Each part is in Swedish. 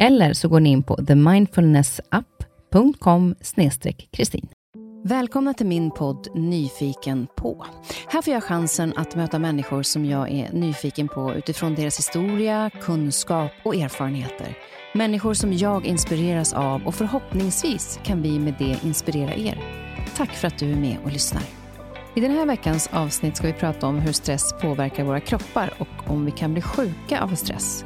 Eller så går ni in på themindfulnessapp.com kristin. Välkomna till min podd Nyfiken på. Här får jag chansen att möta människor som jag är nyfiken på utifrån deras historia, kunskap och erfarenheter. Människor som jag inspireras av och förhoppningsvis kan vi med det inspirera er. Tack för att du är med och lyssnar. I den här veckans avsnitt ska vi prata om hur stress påverkar våra kroppar och om vi kan bli sjuka av stress.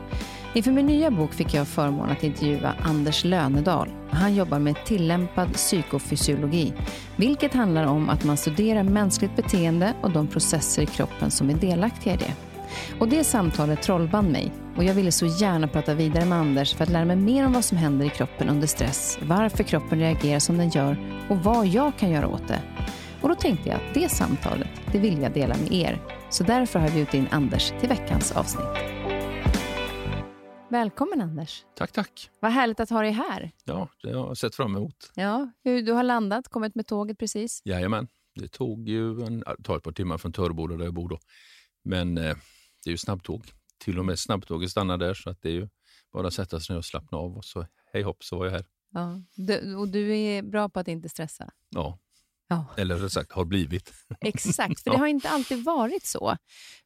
Inför min nya bok fick jag förmånen att intervjua Anders Lönedal. Han jobbar med tillämpad psykofysiologi, vilket handlar om att man studerar mänskligt beteende och de processer i kroppen som är delaktiga i det. Och det samtalet trollband mig och jag ville så gärna prata vidare med Anders för att lära mig mer om vad som händer i kroppen under stress, varför kroppen reagerar som den gör och vad jag kan göra åt det. Och då tänkte jag att det samtalet, det vill jag dela med er. Så därför har jag bjudit in Anders till veckans avsnitt. Välkommen Anders. Tack, tack. Vad härligt att ha dig här. Ja, det har jag sett fram emot. Ja, du har landat, kommit med tåget precis? Jajamän. Det tog ju en, tar ett par timmar från Töreboda där jag bor då. Men eh, det är ju snabbtåg. Till och med snabbtåget stannar där så att det är ju bara att sätta sig ner och slappna av och så hej hopp så var jag här. Ja, du, och du är bra på att inte stressa? Ja, Ja. Eller rättare sagt har blivit. Exakt, för det har inte alltid varit så.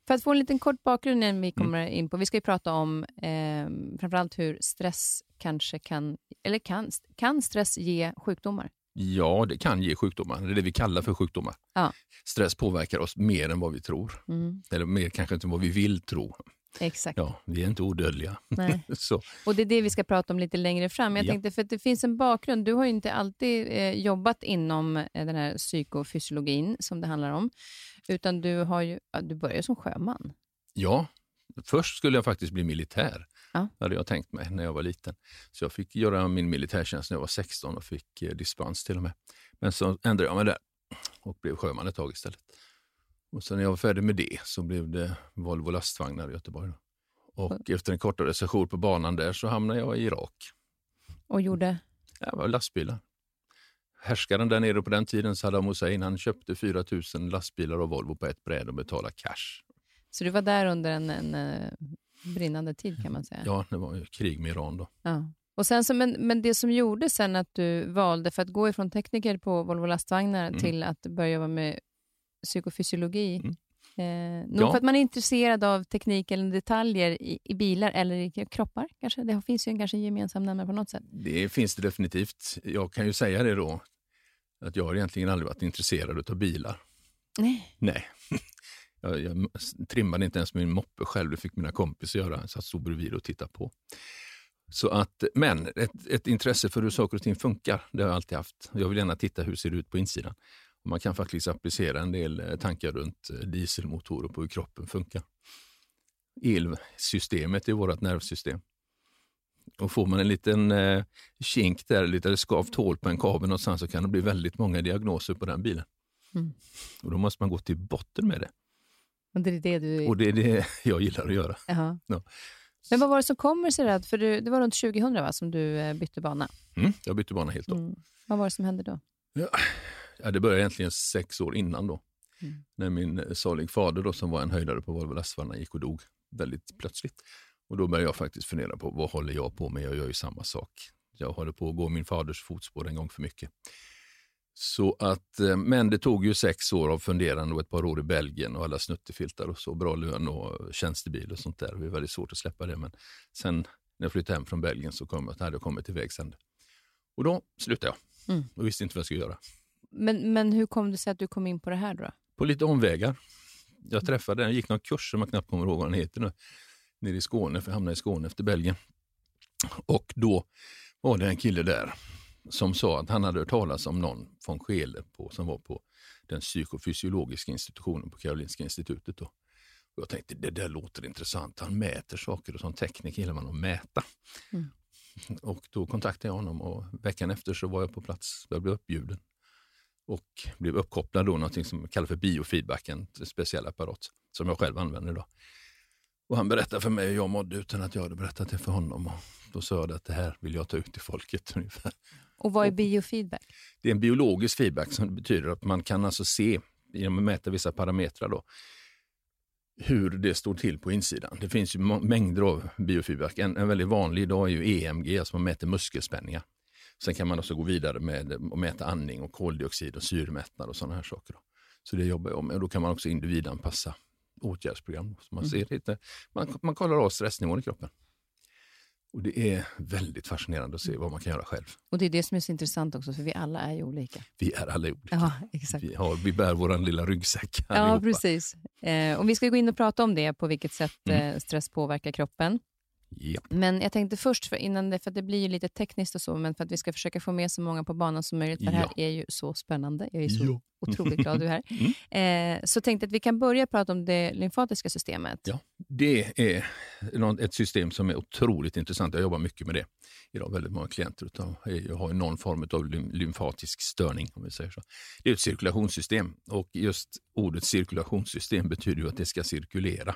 För att få en liten kort bakgrund innan vi mm. kommer mm. in på, vi ska ju prata om eh, framförallt hur stress kanske kan, eller kan, kan stress ge sjukdomar? Ja, det kan ge sjukdomar. Det är det vi kallar för sjukdomar. Ja. Stress påverkar oss mer än vad vi tror. Mm. Eller mer kanske inte än vad vi vill tro. Exakt. Ja, vi är inte odödliga. Och Det är det vi ska prata om lite längre fram. Jag ja. tänkte, för det finns en bakgrund. Du har ju inte alltid eh, jobbat inom eh, den här psykofysiologin som det handlar om, utan du, har ju, du började som sjöman. Ja, först skulle jag faktiskt bli militär. Ja. hade jag tänkt mig när jag var liten. Så jag fick göra min militärtjänst när jag var 16 och fick eh, dispens till och med. Men så ändrade jag mig där och blev sjöman ett tag istället. Och sen när jag var färdig med det så blev det Volvo lastvagnar i Göteborg. Och efter en kortare session på banan där så hamnade jag i Irak. Och gjorde? Jag var lastbilar. Härskaren där nere på den tiden, Saddam Hussein, han köpte 4 000 lastbilar av Volvo på ett bräde och betalade cash. Så du var där under en, en, eh, brinnande tid kan man säga? Ja, det var ju krig med Iran då. Ja. Och sen så, men, men det som gjorde sen att du valde för att gå ifrån tekniker på Volvo lastvagnar mm. till att börja jobba med psykofysiologi. Mm. Eh, nog ja. för att man är intresserad av teknik eller detaljer i, i, bilar eller i kroppar kanske? Det finns ju en kanske gemensam nämnare på något sätt. Det finns det definitivt. Jag kan ju säga det då, att jag har egentligen aldrig varit intresserad av bilar. Nej. Nej. Jag, jag trimmade inte ens min moppe själv, det fick mina kompisar göra. Jag satt stod bredvid och tittade på. Så att, men ett, ett intresse för hur saker och ting funkar, det har jag alltid haft. Jag vill gärna titta hur det ser ut på insidan. Man kan faktiskt applicera en del eh, tankar runt eh, dieselmotorer på hur kroppen funkar. Elsystemet är vårt nervsystem. Och får man en liten eh, kink där, lite skavt hål på en kabel någonstans så kan det bli väldigt många diagnoser på den bilen. Mm. Och Då måste man gå till botten med det. Och det är det du... Och det är det jag gillar att göra. Ja. Men vad var det som kommer sig? Då? För du, det var runt 2000 va, som du eh, bytte bana? Mm, jag bytte bana helt då. Mm. Vad var det som hände då? Ja, ja, det började egentligen sex år innan då. Mm. När min eh, salig fader då, som var en höjdare på Volvo lastvagnar gick och dog väldigt plötsligt. Och Då började jag faktiskt fundera på vad håller jag på med? Jag gör ju samma sak. Jag håller på att gå min faders fotspår en gång för mycket. Så att, eh, men det tog ju sex år av funderande och ett par år i Belgien och alla snuttefiltar och så, bra lön och tjänstebil och sånt där. Det var väldigt svårt att släppa det, men sen när jag flyttade hem från Belgien så kom, hade jag kommit till vägs ände. Och då slutade jag mm. och visste inte vad jag skulle göra. Men, men hur kom det sig att du kom in på det här då? På lite omvägar. Jag träffade jag gick någon kurs som jag knappt kommer ihåg vad den heter nu, nere i Skåne, för jag hamnade i Skåne efter Belgien. Och då var det en kille där som sa att han hade hört talas om någon von Scheele på, som var på den psykofysiologiska institutionen på Karolinska institutet. Då. Och jag tänkte det där låter intressant. Han mäter saker och som tekniker gillar man att mäta. Mm. Och då kontaktade jag honom och veckan efter så var jag på plats. Jag blev uppbjuden och blev uppkopplad då någonting som kallas för biofeedback, en speciell apparat som jag själv använder idag. Och han berättade för mig hur jag mådde utan att jag hade berättat det för honom. Och då sa jag att det här vill jag ta ut till folket. ungefär. Och vad är biofeedback? Det är en biologisk feedback som betyder att man kan alltså se, genom att mäta vissa parametrar, då, hur det står till på insidan. Det finns ju mängder av biofeedback. En, en väldigt vanlig idag är ju EMG, alltså man mäter muskelspänningar. Sen kan man också gå vidare med att mäta andning och koldioxid och syremättnad och sådana här saker. Då. Så det jobbar jag med och då kan man också individanpassa åtgärdsprogram. Så man, mm. ser lite, man, man kollar av stressnivån i kroppen. Och Det är väldigt fascinerande att se vad man kan göra själv. Och Det är det som är så intressant också, för vi alla är ju olika. Vi är alla olika. Ja, exakt. Vi, har, vi bär vår lilla ryggsäck Ja, precis. Eh, och vi ska gå in och prata om det, på vilket sätt mm. eh, stress påverkar kroppen. Ja. Men jag tänkte först, för innan det, för det blir ju lite tekniskt och så, men för att vi ska försöka få med så många på banan som möjligt, för det här är ju så spännande. Jag är så ja. otroligt glad du är här. Mm. Eh, så tänkte att vi kan börja prata om det lymfatiska systemet. Ja, det är ett system som är otroligt intressant. Jag jobbar mycket med det idag. Väldigt många klienter har någon form av lymfatisk störning, om vi säger så. Det är ett cirkulationssystem och just ordet cirkulationssystem betyder ju att det ska cirkulera.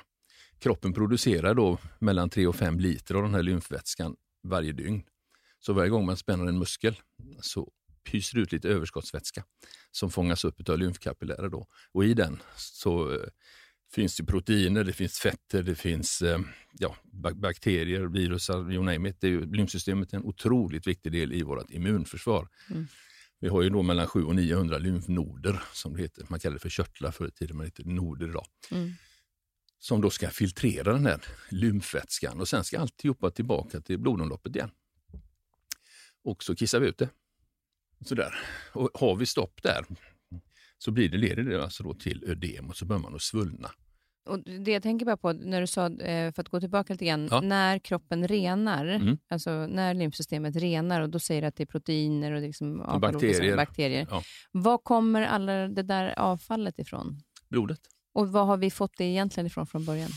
Kroppen producerar då mellan 3 och 5 liter av den här lymfvätskan varje dygn. Så varje gång man spänner en muskel så pyser ut lite överskottsvätska som fångas upp av lymfkapillärer. Då. Och i den så eh, finns det proteiner, det finns fetter, det finns eh, ja, bakterier, virus, you name it. Det är ju, lymfsystemet är en otroligt viktig del i vårt immunförsvar. Mm. Vi har ju då mellan 700 och 900 lymfnoder, som det heter. Man kallar det för körtlar förr i tiden, men det heter noder idag. Mm som då ska filtrera den här lymfvätskan och sen ska alltihopa tillbaka till blodomloppet igen. Och så kissar vi ut det. Sådär. Och har vi stopp där så blir det, leder det alltså då till ödem och så börjar man att svullna. Och det jag tänker bara på, när du sa, eh, för att gå tillbaka lite grann, ja. när kroppen renar, mm. alltså när lymfsystemet renar och då säger det att det är proteiner och liksom bakterier. bakterier. Ja. Var kommer alla det där avfallet ifrån? Blodet. Och var har vi fått det egentligen ifrån från början?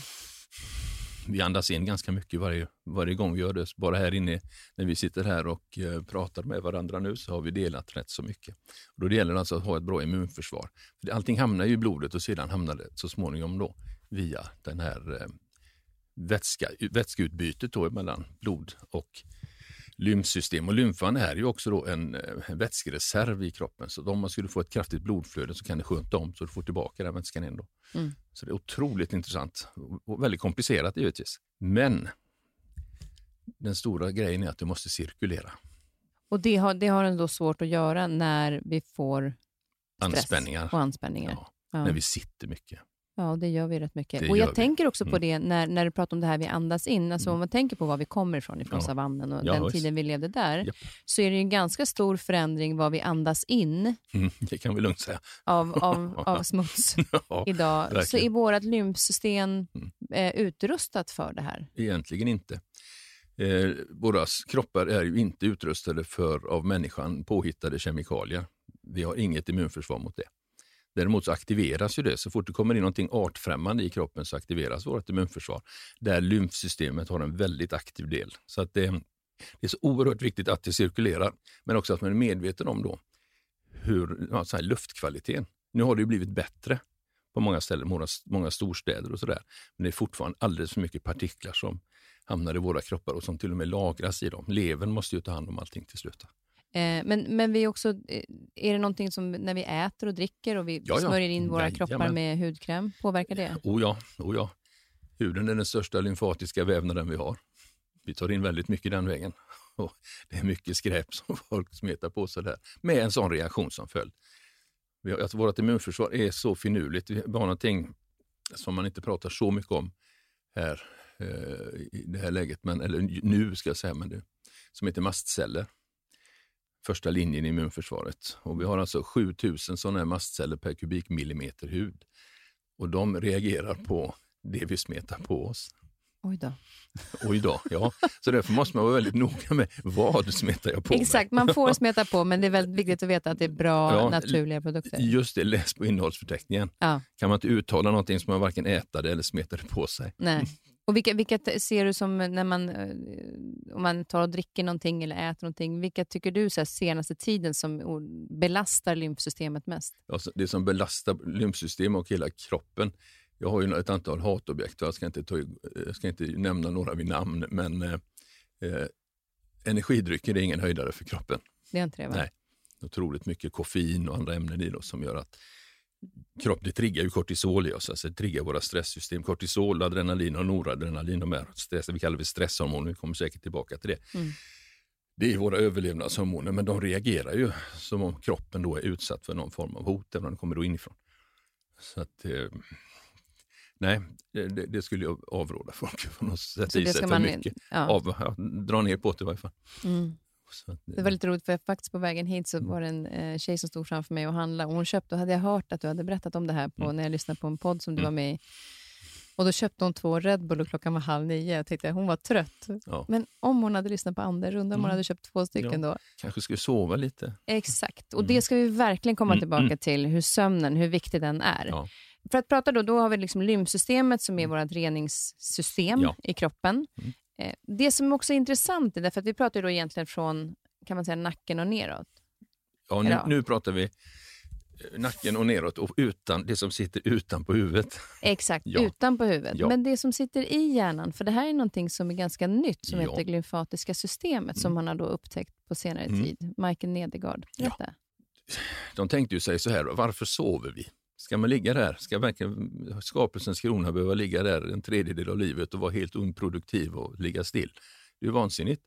Vi andas in ganska mycket varje, varje gång vi gör det. Bara här inne, när vi sitter här och eh, pratar med varandra nu, så har vi delat rätt så mycket. Och då gäller det alltså att ha ett bra immunförsvar. För allting hamnar ju i blodet och sedan hamnar det så småningom då via den här eh, vätska, vätskeutbytet då mellan blod och lymfsystem. Och lymfan är ju också då en, en eh, vätskereserv i kroppen. Så om man skulle få ett kraftigt blodflöde så kan det sköta om så du får tillbaka den vätskan igen. Då. Mm. Så det är otroligt intressant och väldigt komplicerat givetvis. Men den stora grejen är att det måste cirkulera. Och det har, det har den då svårt att göra när vi får stress anspänningar. och anspänningar? Ja, ja. När vi sitter mycket. Ja, det gör vi rätt mycket. Det och Jag tänker också på mm. det när, när du pratar om det här vi andas in. Alltså mm. Om man tänker på var vi kommer ifrån, ifrån ja. savannen och ja, den just. tiden vi levde där, Japp. så är det en ganska stor förändring vad vi andas in. Mm, det kan vi lugnt säga. Av, av, av smuts ja, idag. Verkligen. Så är vårt lymfsystem mm. eh, utrustat för det här? Egentligen inte. Eh, våra kroppar är ju inte utrustade för av människan påhittade kemikalier. Vi har inget immunförsvar mot det. Däremot så aktiveras ju det. Så fort det kommer in någonting artfrämmande i kroppen så aktiveras vårt immunförsvar. Där lymfsystemet har en väldigt aktiv del. Så att det, det är så oerhört viktigt att det cirkulerar, men också att man är medveten om då hur ja, så här, luftkvaliteten. Nu har det blivit bättre på många ställen, många, många storstäder och sådär. Men det är fortfarande alldeles för mycket partiklar som hamnar i våra kroppar och som till och med lagras i dem. Levern måste ju ta hand om allting till slut. Eh, men, men vi också, eh, är det någonting som när vi äter och dricker och vi ja, ja. smörjer in våra ja, kroppar med hudkräm, påverkar det? Oh ja, oh ja. Huden är den största lymfatiska vävnaden vi har. Vi tar in väldigt mycket den vägen. Och det är mycket skräp som folk smetar på sig där, med en sån reaktion som följd. Alltså vårt immunförsvar är så finurligt. Vi har någonting som man inte pratar så mycket om här eh, i det här läget, men, eller nu ska jag säga, men det, som heter mastceller. Första linjen i immunförsvaret. Och vi har alltså 7000 sådana här mastceller per kubikmillimeter hud. Och de reagerar på det vi smetar på oss. Oj då. Oj då, ja. Så därför måste man vara väldigt noga med vad smetar jag på Exakt, mig. man får smeta på men det är väldigt viktigt att veta att det är bra ja, naturliga produkter. Just det, läs på innehållsförteckningen. Ja. Kan man inte uttala någonting som man varken äter eller smetar på sig. Nej. Och vilka, vilka ser du som, när man, eh, om man tar och dricker någonting eller äter någonting, vilka tycker du så här, senaste tiden som belastar lymfsystemet mest? Alltså, det som belastar lymfsystemet och hela kroppen, jag har ju ett antal hatobjekt, jag ska inte, ta, jag ska inte nämna några vid namn, men eh, eh, energidrycker är ingen höjdare för kroppen. Det är inte det va? Nej. Otroligt mycket koffein och andra ämnen i då, som gör att kropp, det triggar ju kortisol i oss, alltså det triggar våra stresssystem. Kortisol, adrenalin och noradrenalin, de är stress, vi kallar det stresshormoner, vi kommer säkert tillbaka till det. Mm. Det är våra överlevnadshormoner, men de reagerar ju som om kroppen då är utsatt för någon form av hot, även om det kommer då inifrån. Så att, eh, nej, det, det, skulle jag avråda folk från att sätta i sig för mycket. Ja. Av, ja, dra ner på det i varje fall. Mm. Det, det var lite roligt, för faktiskt på vägen hit så var det en eh, tjej som stod framför mig och handlade. Och hon köpte, och hade jag hört att du hade berättat om det här på, mm. när jag lyssnade på en podd som du mm. var med i. Och Då köpte hon två Red Bull och klockan var halv nio. Jag tänkte hon var trött. Ja. Men om hon hade lyssnat på andra rundan, om hon mm. hade köpt två stycken ja. då. Kanske skulle sova lite. Exakt, och mm. det ska vi verkligen komma mm. tillbaka till, hur sömnen, hur viktig den är. Ja. För att prata då, då har vi liksom lymfsystemet som är vårt reningssystem i kroppen. Eh, det som också är intressant är därför att vi pratar då egentligen från kan man säga nacken och neråt. Ja, nu, nu pratar vi eh, nacken och neråt och utan, det som sitter utanpå huvudet. Exakt, ja. utanpå huvudet. Ja. Men det som sitter i hjärnan, för det här är någonting som är ganska nytt som ja. heter glymfatiska systemet mm. som man har då upptäckt på senare mm. tid. Michael Nedergaard. Ja. De tänkte ju sig så här, varför sover vi? Ska man ligga där? Ska verkligen skapelsens krona behöva ligga där en tredjedel av livet och vara helt unproduktiv och ligga still? Det är vansinnigt.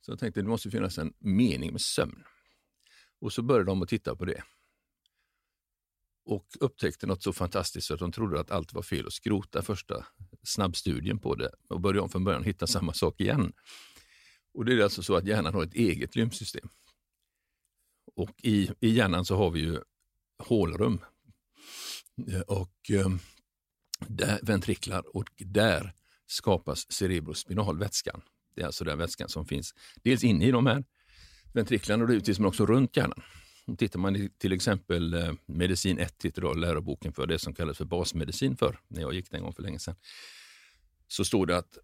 Så jag tänkte det måste finnas en mening med sömn. Och så började de att titta på det. Och upptäckte något så fantastiskt så att de trodde att allt var fel och skrota första snabbstudien på det och började om från början och hitta samma sak igen. Och Det är alltså så att hjärnan har ett eget lymfsystem. Och i, i hjärnan så har vi ju hålrum Eh, och eh, där, ventriklar och där skapas cerebrospinalvätskan. Det är alltså den vätskan som finns dels inne i de här ventriklarna och givetvis men också runt hjärnan. Tittar man i till exempel eh, medicin 1, heter läroboken för det som kallas för basmedicin för när jag gick den en gång för länge sedan, så står det att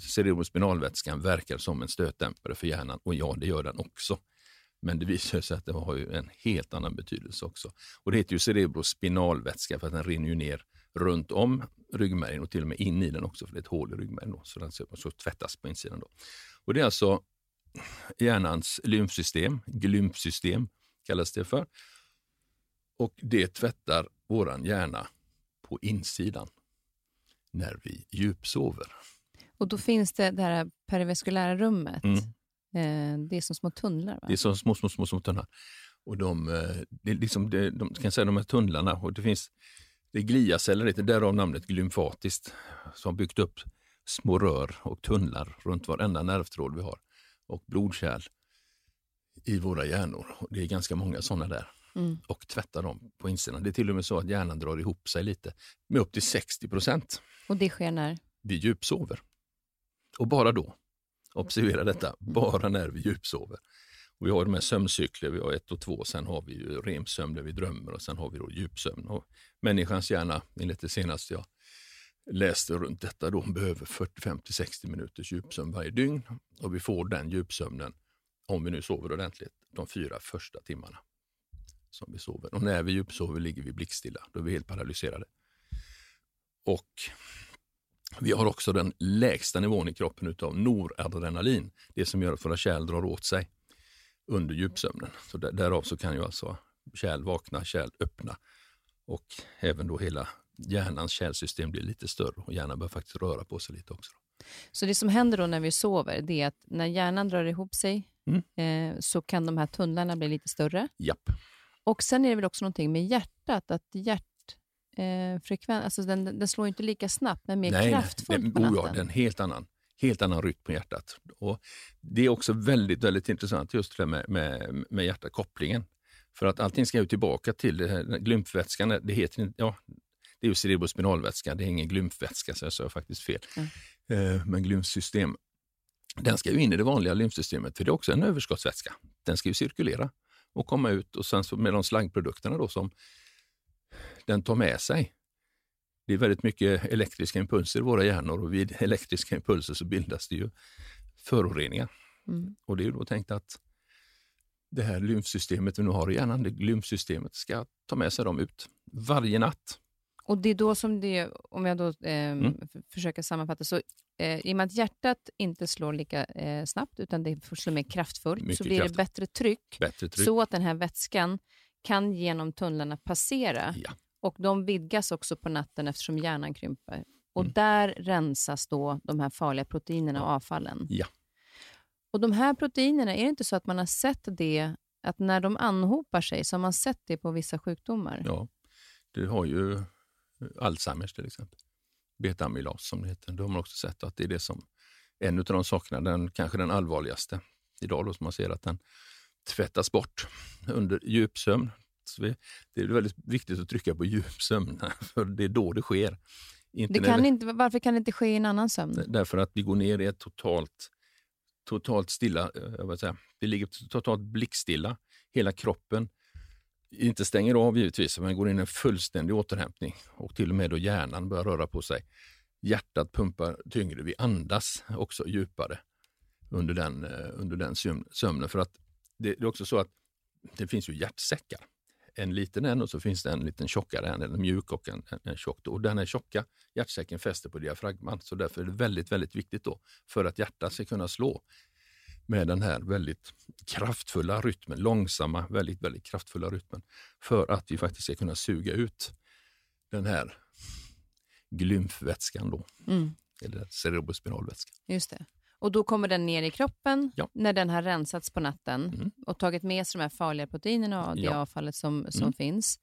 cerebrospinalvätskan verkar som en stötdämpare för hjärnan och ja, det gör den också. Men det visar sig att det har ju en helt annan betydelse också. Och Det heter ju cerebrospinalvätska för att den rinner ner runt om ryggmärgen och till och med in i den också, för det är ett hål i ryggmärgen. Då, så den ska tvättas på insidan. Då. Och det är alltså hjärnans lymfsystem, glymfsystem kallas det för. Och det tvättar våran hjärna på insidan när vi djupsover. Och då finns det det här perivaskulära rummet. Mm. Eh, det är som små tunnlar? Va? Det är som små, små, små, små tunnlar. Och de, eh, det liksom, det, de, kan säga de här tunnlarna, och det finns det är gliaceller, det är därav namnet glymfatiskt, som byggt upp små rör och tunnlar runt varenda nervtråd vi har och blodkärl i våra hjärnor. Det är ganska många sådana där. Mm. Och tvättar dem på insidan. Det är till och med så att hjärnan drar ihop sig lite med upp till 60 procent. Och det sker när? Vi djupsover. Och bara då. Observera detta, mm. bara när vi djupsover. Och vi har de här sömncykler, vi har ett och två, sen har vi ju REM-sömn där vi drömmer och sen har vi då djupsömn. Och människans hjärna, enligt det senaste jag läste runt detta, då, behöver 45 till 60 minuters djupsömn varje dygn. Och vi får den djupsömnen, om vi nu sover ordentligt, de fyra första timmarna som vi sover. Och när vi djupsover ligger vi blickstilla, då är vi helt paralyserade. Och vi har också den lägsta nivån i kroppen utav noradrenalin, det som gör att våra kärl drar åt sig under djupsömnen. Så där, därav så kan ju alltså kärl vakna, kärl öppna och även då hela hjärnans kärlsystem blir lite större och hjärnan bör faktiskt röra på sig lite också. Så det som händer då när vi sover, det är att när hjärnan drar ihop sig mm. eh, så kan de här tunnlarna bli lite större. Japp. Och sen är det väl också någonting med hjärtat, att hjärtfrekvens, eh, alltså den, den slår inte lika snabbt, men mer nej, kraftfullt nej, på natten. Oh ja, en helt annan, helt annan rytm på hjärtat. Och det är också väldigt, väldigt intressant just det där med, med, med hjärtakopplingen. För att allting ska ju tillbaka till det här, glymfvätskan, det heter ja, det är ju cerebrospinalvätska, det är ingen glymfvätska, så jag sa faktiskt fel. Mm. Eh, men glymfsystem, den ska ju in i det vanliga lymfsystemet, för det är också en överskottsvätska. Den ska ju cirkulera och komma ut och sen så med de slaggprodukterna då som den tar med sig. Det är väldigt mycket elektriska impulser i våra hjärnor och vid elektriska impulser så bildas det ju föroreningar. Mm. Och det är ju då tänkt att det här lymfsystemet vi nu har i hjärnan, det lymfsystemet, ska ta med sig dem ut varje natt. Och det är då som det, om jag då eh, mm. försöker sammanfatta, så eh, i och med att hjärtat inte slår lika eh, snabbt, utan det slår mer kraftfullt, Mycket så blir kraft. det bättre tryck, bättre tryck, så att den här vätskan kan genom tunnlarna passera. Ja. Och de vidgas också på natten eftersom hjärnan krymper. Och mm. där rensas då de här farliga proteinerna och avfallen. Ja. Och de här proteinerna, är det inte så att man har sett det, att när de anhopar sig, så har man sett det på vissa sjukdomar? Ja, du har ju Alzheimers till exempel. Beta-amylas som det heter. Då har man också sett att det är det som, en av de sakerna, den, kanske den allvarligaste idag, då, som man ser att den tvättas bort under djupsömn. Vi, det är väldigt viktigt att trycka på djupsömn, för det är då det sker. Inte det kan det, inte, varför kan det inte ske i en annan sömn? Därför att vi går ner i ett totalt, totalt stilla, eh, jag vill säga, vi ligger totalt blickstilla. Hela kroppen inte stänger av givetvis, men går in i en fullständig återhämtning och till och med då hjärnan börjar röra på sig. Hjärtat pumpar tyngre, vi andas också djupare under den, eh, under den sömnen. För att det, är också så att det finns ju hjärtsäckar. En liten en och så finns det en liten tjockare en, en mjuk och en, en, tjock. Och den här tjocka hjärtsäcken fäster på diafragman, så därför är det väldigt, väldigt viktigt då för att hjärtat ska kunna slå med den här väldigt kraftfulla rytmen, långsamma, väldigt, väldigt kraftfulla rytmen, för att vi faktiskt ska kunna suga ut den här glymfvätskan då, mm. eller cerebrospinalvätskan. Just det. Och då kommer den ner i kroppen ja. när den har rensats på natten mm. och tagit med sig de här farliga proteinerna och det ja. avfallet som, som mm. finns.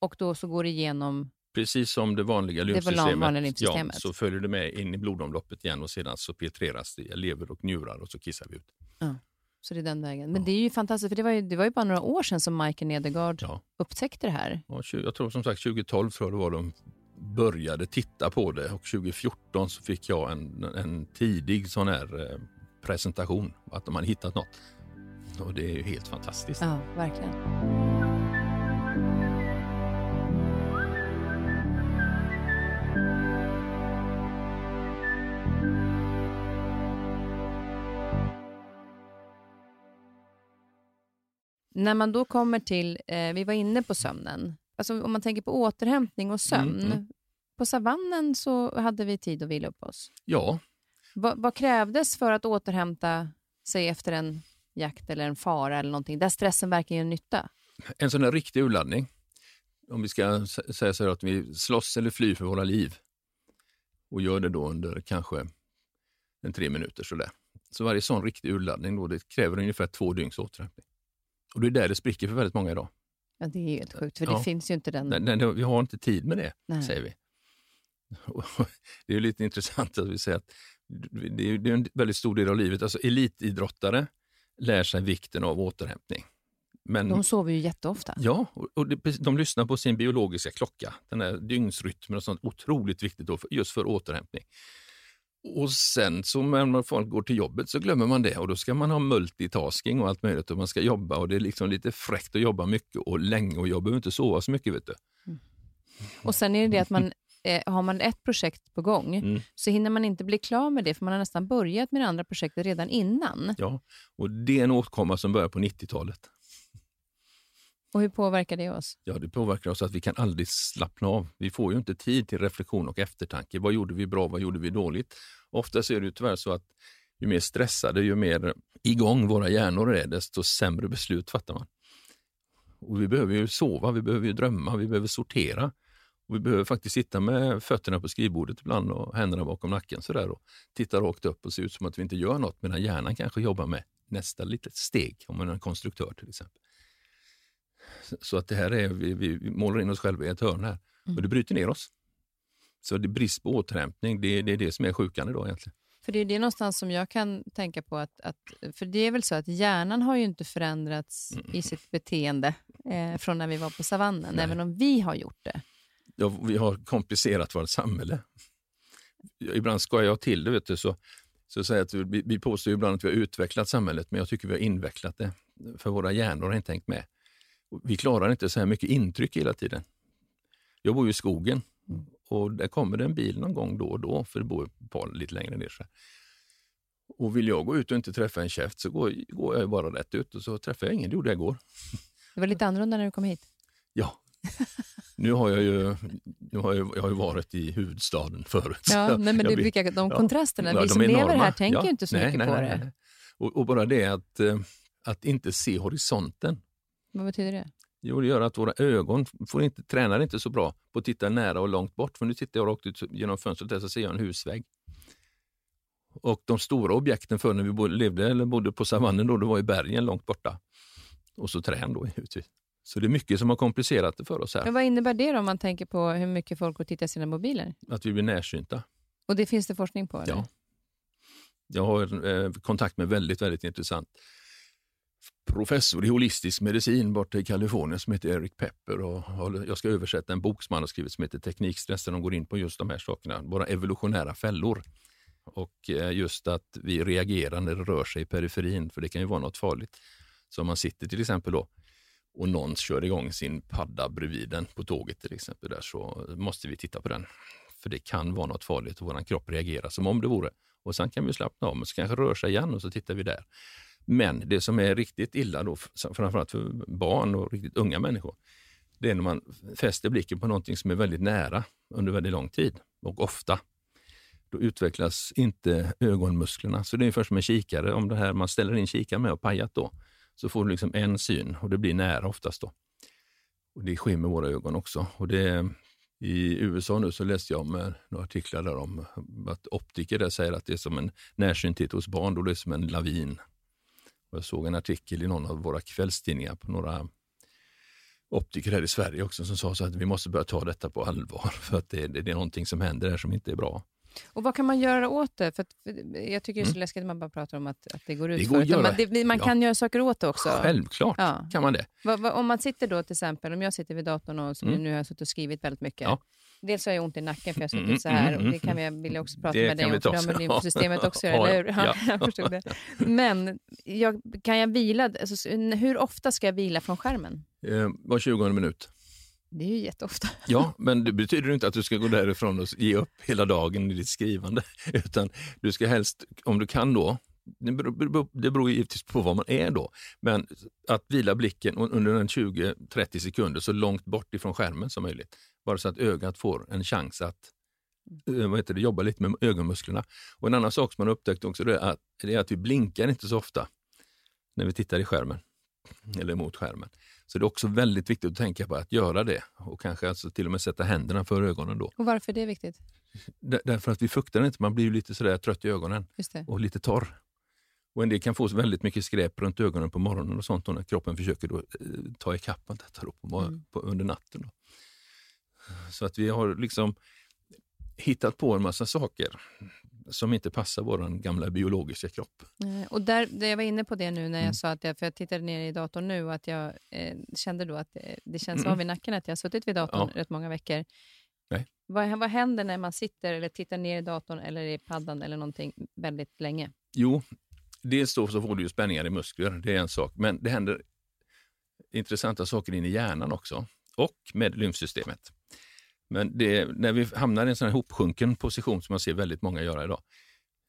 Och då så går det igenom Precis som det vanliga lymfsystemet, ja, så följer det med in i blodomloppet igen och sedan så filtreras det i lever och njurar och så kissar vi ut. Ja, så det är den vägen. Men ja. det är ju fantastiskt, för det var ju, det var ju bara några år sedan som Michael Nedergaard ja. upptäckte det här. Ja, jag tror som sagt 2012 tror jag det var de började titta på det och 2014 så fick jag en, en tidig sån här eh, presentation, att de hade hittat något. Och det är ju helt fantastiskt. Ja, verkligen. När man då kommer till, eh, vi var inne på sömnen, alltså om man tänker på återhämtning och sömn. Mm, mm. På savannen så hade vi tid att vila upp oss. Ja. Va, vad krävdes för att återhämta sig efter en jakt eller en fara eller någonting, där stressen verkligen gör nytta? En sån här riktig urladdning. Om vi ska säga så att vi slåss eller flyr för våra liv och gör det då under kanske en tre minuter sådär. Så varje sån riktig urladdning då, det kräver ungefär två dygns återhämtning. Och det är där det spricker för väldigt många idag. Ja, det är helt sjukt, för det finns ju inte den... Nej, nej, vi har inte tid med det, nej. säger vi. det är lite intressant att vi säger att det är, en väldigt stor del av livet. Alltså elitidrottare lär sig vikten av återhämtning. Men, de sover ju jätteofta. Ja, och de lyssnar på sin biologiska klocka, den här dygnsrytmen och sånt. Otroligt viktigt då just för återhämtning. Och sen så när folk går till jobbet så glömmer man det och då ska man ha multitasking och allt möjligt och man ska jobba och det är liksom lite fräckt att jobba mycket och länge och jag behöver inte sova så mycket. vet du. Mm. Och sen är det det att man eh, har man ett projekt på gång mm. så hinner man inte bli klar med det för man har nästan börjat med det andra projektet redan innan. Ja, och det är en åtkomma som börjar på 90-talet. Och hur påverkar det oss? Ja, det påverkar oss att vi kan aldrig slappna av. Vi får ju inte tid till reflektion och eftertanke. Vad gjorde vi bra? Vad gjorde vi dåligt? Ofta är det tyvärr så att ju mer stressade, ju mer igång våra hjärnor är, desto sämre beslut fattar man. Och vi behöver ju sova, vi behöver ju drömma, vi behöver sortera. Och vi behöver faktiskt sitta med fötterna på skrivbordet ibland och händerna bakom nacken sådär och titta rakt upp och se ut som att vi inte gör något medan hjärnan kanske jobbar med nästa litet steg, om man är en konstruktör till exempel. Så att det här är, vi, vi målar in oss själva i ett hörn här och det bryter ner oss. Så det är brist på återhämtning, det, det är det som är sjukan idag egentligen. För det är det någonstans som jag kan tänka på, att, att, för det är väl så att hjärnan har ju inte förändrats mm. i sitt beteende eh, från när vi var på savannen, Nej. även om vi har gjort det. Ja, vi har komplicerat vårt samhälle. Ibland ska jag till det, vet du, så, så säger att vi, vi påstår ibland att vi har utvecklat samhället, men jag tycker vi har invecklat det, för våra hjärnor har inte hängt med. Vi klarar inte så här mycket intryck hela tiden. Jag bor i skogen och där kommer det en bil någon gång då och då, för det bor ett par lite längre ner. Så Och vill jag gå ut och inte träffa en käft så går, går jag bara rätt ut och så träffar jag ingen. Det gjorde jag igår. Det var lite annorlunda när du kom hit. Ja. Nu har jag ju, nu har jag, jag har ju varit i huvudstaden förut. Ja, nej, men det brukar, de kontrasterna, ja, vi som lever här tänker ju inte så nej, mycket nej, på nej, det. Och, och, bara det att, eh, att inte se horisonten. Vad betyder det? Jo, det gör att våra ögon får inte, tränar inte så bra på att titta nära och långt bort. För nu tittar jag rakt ut genom fönstret där så ser jag en husvägg. Och de stora objekten förr när vi levde eller bodde på savannen, då, det var i bergen långt borta. Och så trän då utvis. Så det är mycket som har komplicerat det för oss här. Men vad innebär det då om man tänker på hur mycket folk går och tittar i sina mobiler? Att vi blir närsynta. Och det finns det forskning på? Eller? Ja. Jag har eh, kontakt med väldigt, väldigt intressant professor i holistisk medicin borta i Kalifornien som heter Eric Pepper. Och jag ska översätta en bok som han har skrivit som heter Teknikstress där de går in på just de här sakerna, våra evolutionära fällor. Och eh, just att vi reagerar när det rör sig i periferin, för det kan ju vara något farligt. Så om man sitter till exempel då och någon kör igång sin padda bredvid den på tåget till exempel, där, så måste vi titta på den. För det kan vara något farligt och vår kropp reagerar som om det vore. Och sen kan vi slappna av, men så kanske rör sig igen och så tittar vi där. Men det som är riktigt illa, då, framförallt för barn och riktigt unga människor, det är när man fäster blicken på någonting som är väldigt nära under väldigt lång tid och ofta. Då utvecklas inte ögonmusklerna. Så det är ungefär som en kikare. Om det här, man ställer in kikaren med och pajat då, så får du liksom en syn och det blir nära oftast. då. Och Det sker med våra ögon också. Och det, I USA nu så läste jag om eh, några artiklar där om att optiker där säger att det är som en närsynthet hos barn, då det är som en lavin. Jag såg en artikel i någon av våra kvällstidningar på några optiker här i Sverige också som sa så att vi måste börja ta detta på allvar för att det, det, det är någonting som händer här som inte är bra. Och Vad kan man göra åt det? För, för jag tycker det är så mm. läskigt att man bara pratar om att, att det går ut. Det går att göra. Man, det, man kan göra saker åt det också. Självklart ja. kan man det. Va, va, om man sitter då till exempel, om jag sitter vid datorn och mm. nu har jag suttit och skrivit väldigt mycket. Ja. Dels har jag ont i nacken för jag har suttit mm, så här och det kan vi, vill jag också prata det med dig om, för det har med lymfsystemet också eller hur? Ja, jag förstod det. Men jag, kan jag vila, alltså, hur ofta ska jag vila från skärmen? Eh, var 20 minut. Det är ju jätteofta. Ja, men det betyder inte att du ska gå därifrån och ge upp hela dagen i ditt skrivande. Utan du ska helst, om du kan då, det beror, det beror givetvis på vad man är då, men att vila blicken under en 20-30 sekunder så långt bort ifrån skärmen som möjligt. Bara så att ögat får en chans att eh, vad heter det, jobba lite med ögonmusklerna. Och En annan sak som man upptäckt också är att, det är att vi blinkar inte så ofta när vi tittar i skärmen eller mot skärmen. Så det är också väldigt viktigt att tänka på att göra det och kanske alltså till och med sätta händerna för ögonen då. Och varför är det viktigt? Därför att vi fuktar inte, man blir ju lite sådär trött i ögonen och lite torr. Och en del kan få väldigt mycket skräp runt ögonen på morgonen och sånt när kroppen försöker då, eh, ta ikapp detta då på, mm. på, under natten. Då. Så att vi har liksom hittat på en massa saker som inte passar vår gamla biologiska kropp. Och där, där Jag var inne på det nu när jag mm. sa att jag, för jag tittade ner i datorn nu och att jag eh, kände då att det, det känns mm. av i nacken att jag har suttit vid datorn ja. rätt många veckor. Nej. Vad, vad händer när man sitter eller tittar ner i datorn eller i paddan eller någonting väldigt länge? Jo, dels då så får du ju spänningar i muskler, det är en sak, men det händer intressanta saker in i hjärnan också och med lymfsystemet. Men det, när vi hamnar i en sån här hopsjunken position som man ser väldigt många göra idag,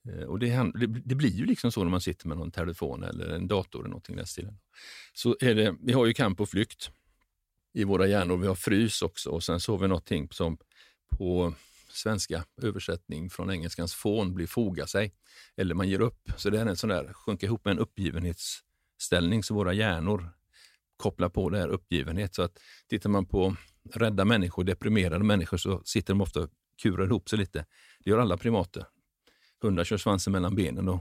eh, och det, det, det, blir ju liksom så när man sitter med någon telefon eller en dator eller någonting i den stilen. Så är det, vi har ju kamp och flykt i våra hjärnor. Vi har frys också och sen så har vi någonting som på svenska översättning från engelskans fån blir foga sig. Eller man ger upp. Så det är en sån där, sjunka ihop med en uppgivenhetsställning så våra hjärnor kopplar på det här uppgivenhet. Så att tittar man på rädda människor, deprimerade människor, så sitter de ofta och kurar ihop sig lite. Det gör alla primater. Hundar kör svansen mellan benen och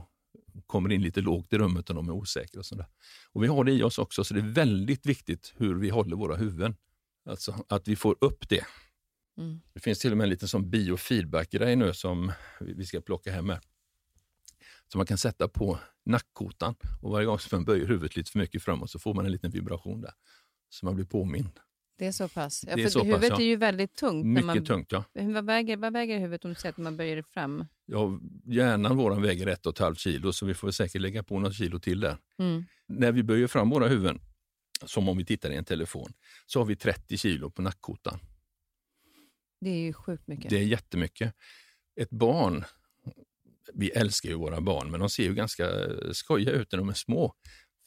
kommer in lite lågt i rummet och de är osäkra. Och, sådär. och Vi har det i oss också, så det är väldigt viktigt hur vi håller våra huvuden. Alltså att vi får upp det. Mm. Det finns till och med en liten sån biofeedback-grej nu som vi ska plocka hem här. Som man kan sätta på nackkotan och varje gång som man böjer huvudet lite för mycket framåt så får man en liten vibration där. Så man blir påmind. Det är så pass? Ja, det är så huvudet pass, ja. är ju väldigt tungt. Mycket man, tungt, ja. Vad väger, vad väger huvudet om du säger att man böjer det fram? Ja, hjärnan våran väger ett och ett halvt kilo, så vi får säkert lägga på något kilo till där. Mm. När vi böjer fram våra huvuden, som om vi tittar i en telefon, så har vi 30 kilo på nackkotan. Det är ju sjukt mycket. Det är jättemycket. Ett barn, vi älskar ju våra barn, men de ser ju ganska skojiga ut när de är små.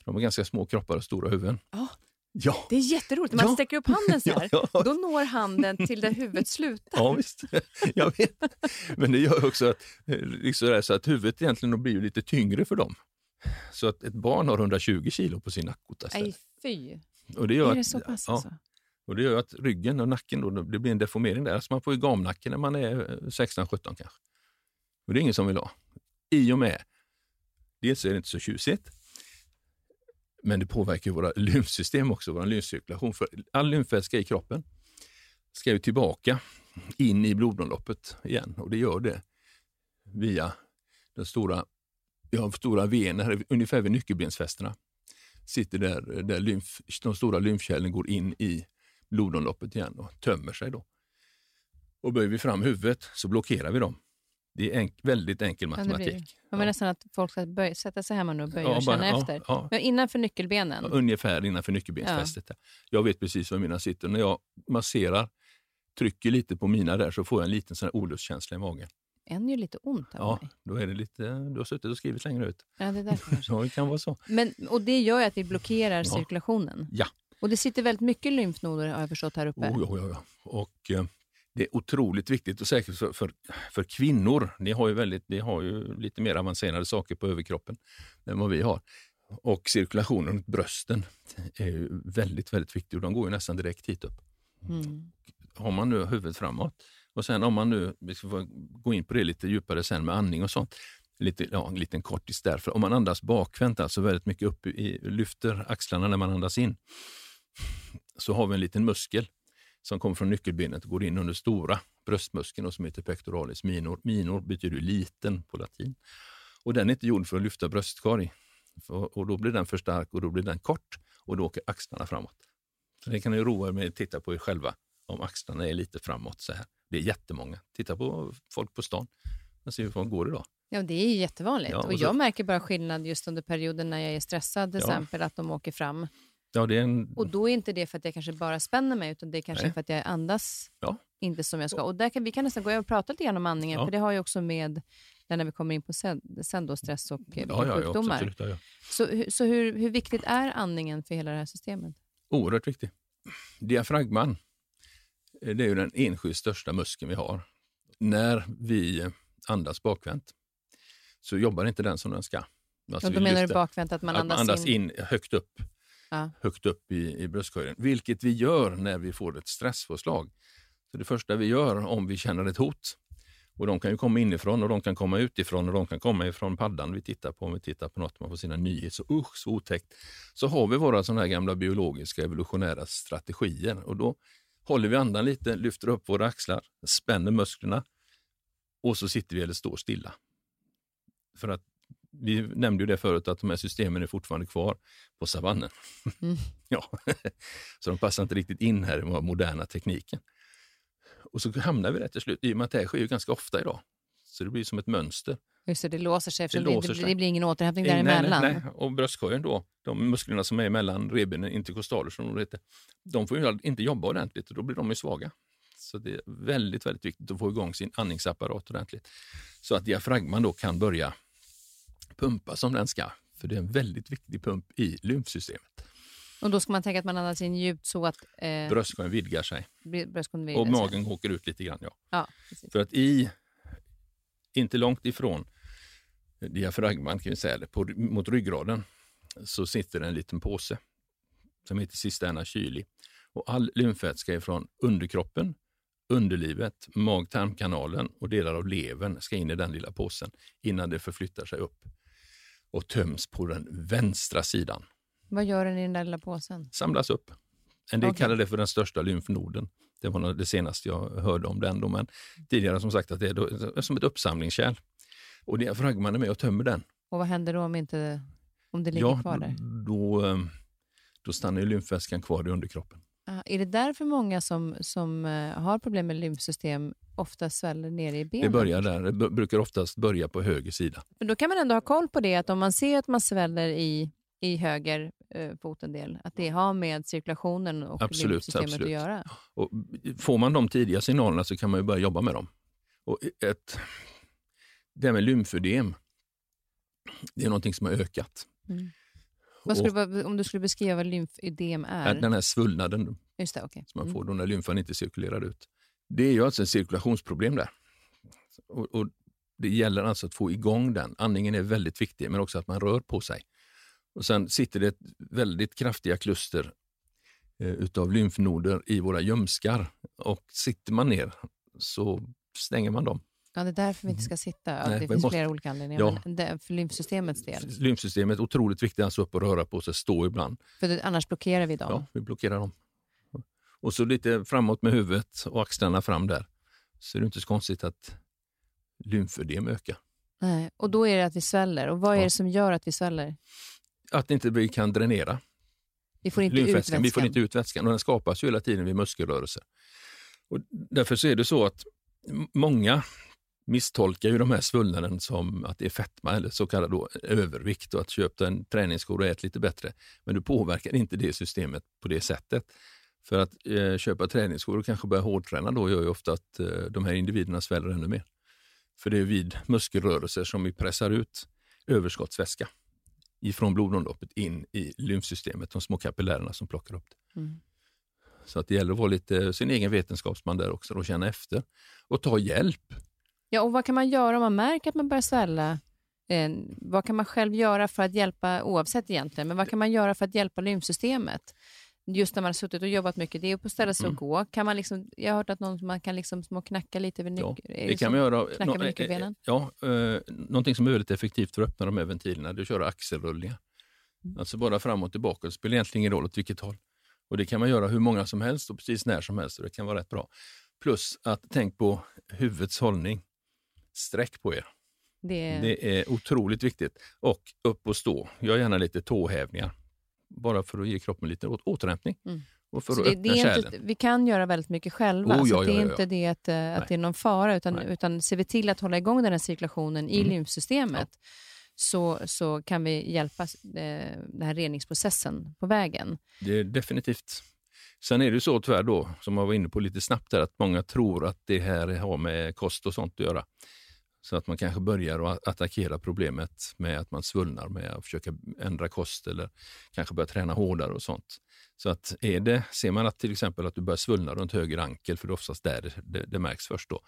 De har ganska små kroppar och stora huvuden. Oh. Ja. Det är jätteroligt. Man ja. sträcker upp handen så här, ja, ja. då når handen till där huvudet slutar. Ja, visst. Jag vet. Men det gör också att, liksom så att huvudet egentligen blir lite tyngre för dem. Så att ett barn har 120 kilo på sin nackota. Nej, fy. Och det gör är det så pass att, alltså? Och det gör att ryggen och nacken, då, det blir en deformering där. Alltså man får ju gamnacke när man är 16-17 kanske. Och det är ingen som vill ha. I och med, dels är det inte så tjusigt, men det påverkar våra lymfsystem också, vår lymfcirkulation. För all lymfvätska i kroppen ska ju tillbaka in i blodomloppet igen och det gör det via den stora, vi har stora vener ungefär vid nyckelbensfästena. Sitter där, där lymf, de stora lymfkärlen går in i blodomloppet igen och tömmer sig då. Och böjer vi fram huvudet så blockerar vi dem. Det är enk, väldigt enkel matematik. Man vill ja. nästan att folk ska böja, sätta sig hemma nu och böja ja, och känna ja, efter. Ja. Men innanför nyckelbenen? ungefär innanför nyckelbensfästet. Jag vet precis var mina sitter. När jag masserar, trycker lite på mina där så får jag en liten sån olustkänsla i magen. En gör lite ont av Ja, mig. då är det lite, du har suttit och skrivit längre ut. Ja, det är därför. ja, det kan vara så. Men, och det gör att vi blockerar cirkulationen? Ja. Och det sitter väldigt mycket lymfnoder har jag förstått här uppe? Oh, ja, ja, ja. Och, eh, det är otroligt viktigt och säkert för, för, för, kvinnor. Ni har, ju väldigt, ni har ju lite mer avancerade saker på överkroppen än vad vi har. Och cirkulationen runt brösten är ju väldigt, väldigt viktig och de går ju nästan direkt hit upp. Mm. Har man nu huvudet framåt och sen om man nu, vi ska gå in på det lite djupare sen med andning och sånt, lite, ja, en liten kortis där. För om man andas bakvänt, alltså väldigt mycket upp i, lyfter axlarna när man andas in, så har vi en liten muskel som kommer från nyckelbenet och går in under stora bröstmuskeln som heter pectoralis minor. Minor betyder liten på latin. Och den är inte gjord för att lyfta bröstkorg. Och då blir den för stark och då blir den kort och då åker axlarna framåt. Så det kan ni roa er med att titta på er själva om axlarna är lite framåt så här. Det är jättemånga. Titta på folk på stan. Man ser hur folk går idag. Ja, det är jättevanligt. Ja, och, och jag märker bara skillnad just under perioden när jag är stressad, till ja. exempel, att de åker fram. Ja, det är en... Och då är inte det för att jag kanske bara spänner mig, utan det är kanske Nej. för att jag andas ja. inte som jag ska. Och där kan, vi kan nästan gå över och prata lite grann om andningen, ja. för det har ju också med när vi kommer in på sen, sen då stress och ja, ja, sjukdomar. Ja, så så hur, hur viktigt är andningen för hela det här systemet? Oerhört viktigt. Diafragman, eh, det är ju den enskilt största muskeln vi har. När vi andas bakvänt så jobbar inte den som den ska. Alltså och då menar du bakvänt att man andas, att man andas in? in högt upp ja. högt upp i, i bröstkorgen, vilket vi gör när vi får ett stresspåslag. Så det första vi gör om vi känner ett hot, och de kan ju komma inifrån och de kan komma utifrån och de kan komma ifrån paddan vi tittar på, om vi tittar på något man får sina nyheter, så usch så otäckt. Så har vi våra sådana här gamla biologiska evolutionära strategier och då håller vi andan lite, lyfter upp våra axlar, spänner musklerna och så sitter vi eller står stilla. För att vi nämnde ju det förut att de här systemen är fortfarande kvar på savannen. Mm. ja. Så de passar inte riktigt in här i den moderna tekniken. Och så hamnar vi där till slut, i och med att det här sker ju ganska ofta idag. Så det blir som ett mönster. Just det, det låser sig, det, låser det, det, blir ingen återhämtning däremellan. Nej, nej, nej. Och bröstkorgen då, de musklerna som är mellan revbenen, interkostaler som de heter, de får ju inte jobba ordentligt och då blir de ju svaga. Så det är väldigt, väldigt viktigt att få igång sin andningsapparat ordentligt. Så att diafragman då kan börja pumpa som den ska. För det är en väldigt viktig pump i lymfsystemet. Och då ska man tänka att man andas in djupt så att... Eh, bröstkorgen vidgar sig. Bröstkorgen vidgar och magen sig. åker ut lite grann. Ja. ja För att i, inte långt ifrån diafragman, kan vi säga, på, mot ryggraden, så sitter en liten påse som heter cisterna kyli. Och all lymfvätska är från underkroppen, underlivet, mag-tarmkanalen och delar av levern ska in i den lilla påsen innan det förflyttar sig upp och töms på den vänstra sidan. Vad gör den i den där lilla påsen? Samlas upp. En del okay. kallar det för den största lymfnoden. Det var det senaste jag hörde om den. Då, men tidigare som sagt att det är som ett uppsamlingskärl. Och diafragman är med och tömmer den. Och vad händer då om, inte, om det ligger ja, kvar där? Då, då stannar lymfvätskan kvar i underkroppen. Är det därför många som, som uh, har problem med lymfsystem ofta sväller ner i benen? Det börjar där. Det brukar oftast börja på höger sida. Men då kan man ändå ha koll på det, att om man ser att man sväller i, i höger uh, fotendel, att det har med cirkulationen och absolut, lymfsystemet absolut. att göra? Och får man de tidiga signalerna så kan man börja jobba med dem. Och ett, det här med lymfödem, det är någonting som har ökat. Mm. Skulle, om du skulle beskriva vad lymfödem är? Den här svullnaden Just det, okay. som man mm. får då när lymfan inte cirkulerar ut. Det är ju alltså ett cirkulationsproblem där. Och, och, Det gäller alltså att få igång den. Andningen är väldigt viktig, men också att man rör på sig. Och Sen sitter det väldigt kraftiga kluster eh, utav lymfnoder i våra ljumskar och sitter man ner så stänger man dem. Ja, det är därför vi inte ska sitta. Ja, Nej, det finns måste, flera olika anledningar. Ja, men det, för lymfsystemets del. Lymfsystemet är otroligt viktigt, alltså upp och röra på sig, stå ibland. För det, annars blockerar vi dem? Ja, vi blockerar dem. Och så lite framåt med huvudet och axlarna fram där. Så är det inte så konstigt att lymfödem ökar. Nej, och då är det att vi sväller. Och vad är ja. det som gör att vi sväller? Att inte vi kan dränera. Vi får inte ut vätskan. Vi får inte ut vätskan och den skapas ju hela tiden vid muskelrörelser. Och därför så är det så att många misstolkar ju de här svullnaden som att det är fetma eller så kallad då övervikt och att köpa en träningsskor och ät lite bättre. Men du påverkar inte det systemet på det sättet. För att eh, köpa träningsskor och kanske börja hårdträna då gör ju ofta att eh, de här individerna sväller ännu mer. För det är vid muskelrörelser som vi pressar ut överskottsvätska ifrån blodomloppet in i lymfsystemet, de små kapillärerna som plockar upp det. Mm. Så att det gäller att vara lite sin egen vetenskapsman där också och känna efter och ta hjälp. Ja, och vad kan man göra om man märker att man börjar svälla? Eh, vad kan man själv göra för att hjälpa, oavsett egentligen, men vad kan man göra för att hjälpa lymfsystemet? Just när man har suttit och jobbat mycket, det är på ställa sig mm. och gå. Kan man liksom, jag har hört att någon, man kan liksom små knacka lite över nyckeln. Ja, det kan man göra. Knacka no, nyckelbenen? Ja, eh, någonting som är väldigt effektivt för att öppna de här ventilerna, det är att köra axelrullningar. Mm. Alltså bara fram och tillbaka, det spelar egentligen ingen roll åt vilket håll. Och Det kan man göra hur många som helst och precis när som helst och det kan vara rätt bra. Plus att tänk på huvudets hållning. Sträck på er. Det... det är otroligt viktigt. Och upp och stå. Gör gärna lite tåhävningar. Bara för att ge kroppen lite återhämtning. Mm. Och för så att det, öppna det är inte, vi kan göra väldigt mycket själva. Oh, ja, så det är ja, ja, inte det att, eh, att det är någon fara, utan, utan ser vi till att hålla igång den här cirkulationen i mm. lymfsystemet så, så kan vi hjälpa eh, den här reningsprocessen på vägen. Det är definitivt. Sen är det så tyvärr då, som jag var inne på lite snabbt, där, att många tror att det här har med kost och sånt att göra. Så att man kanske börjar att attackera problemet med att man svullnar med att försöka ändra kost eller kanske börja träna hårdare och sånt. Så att är det, ser man att till exempel att du börjar svullna runt höger ankel, för det är oftast där det, det, märks först då,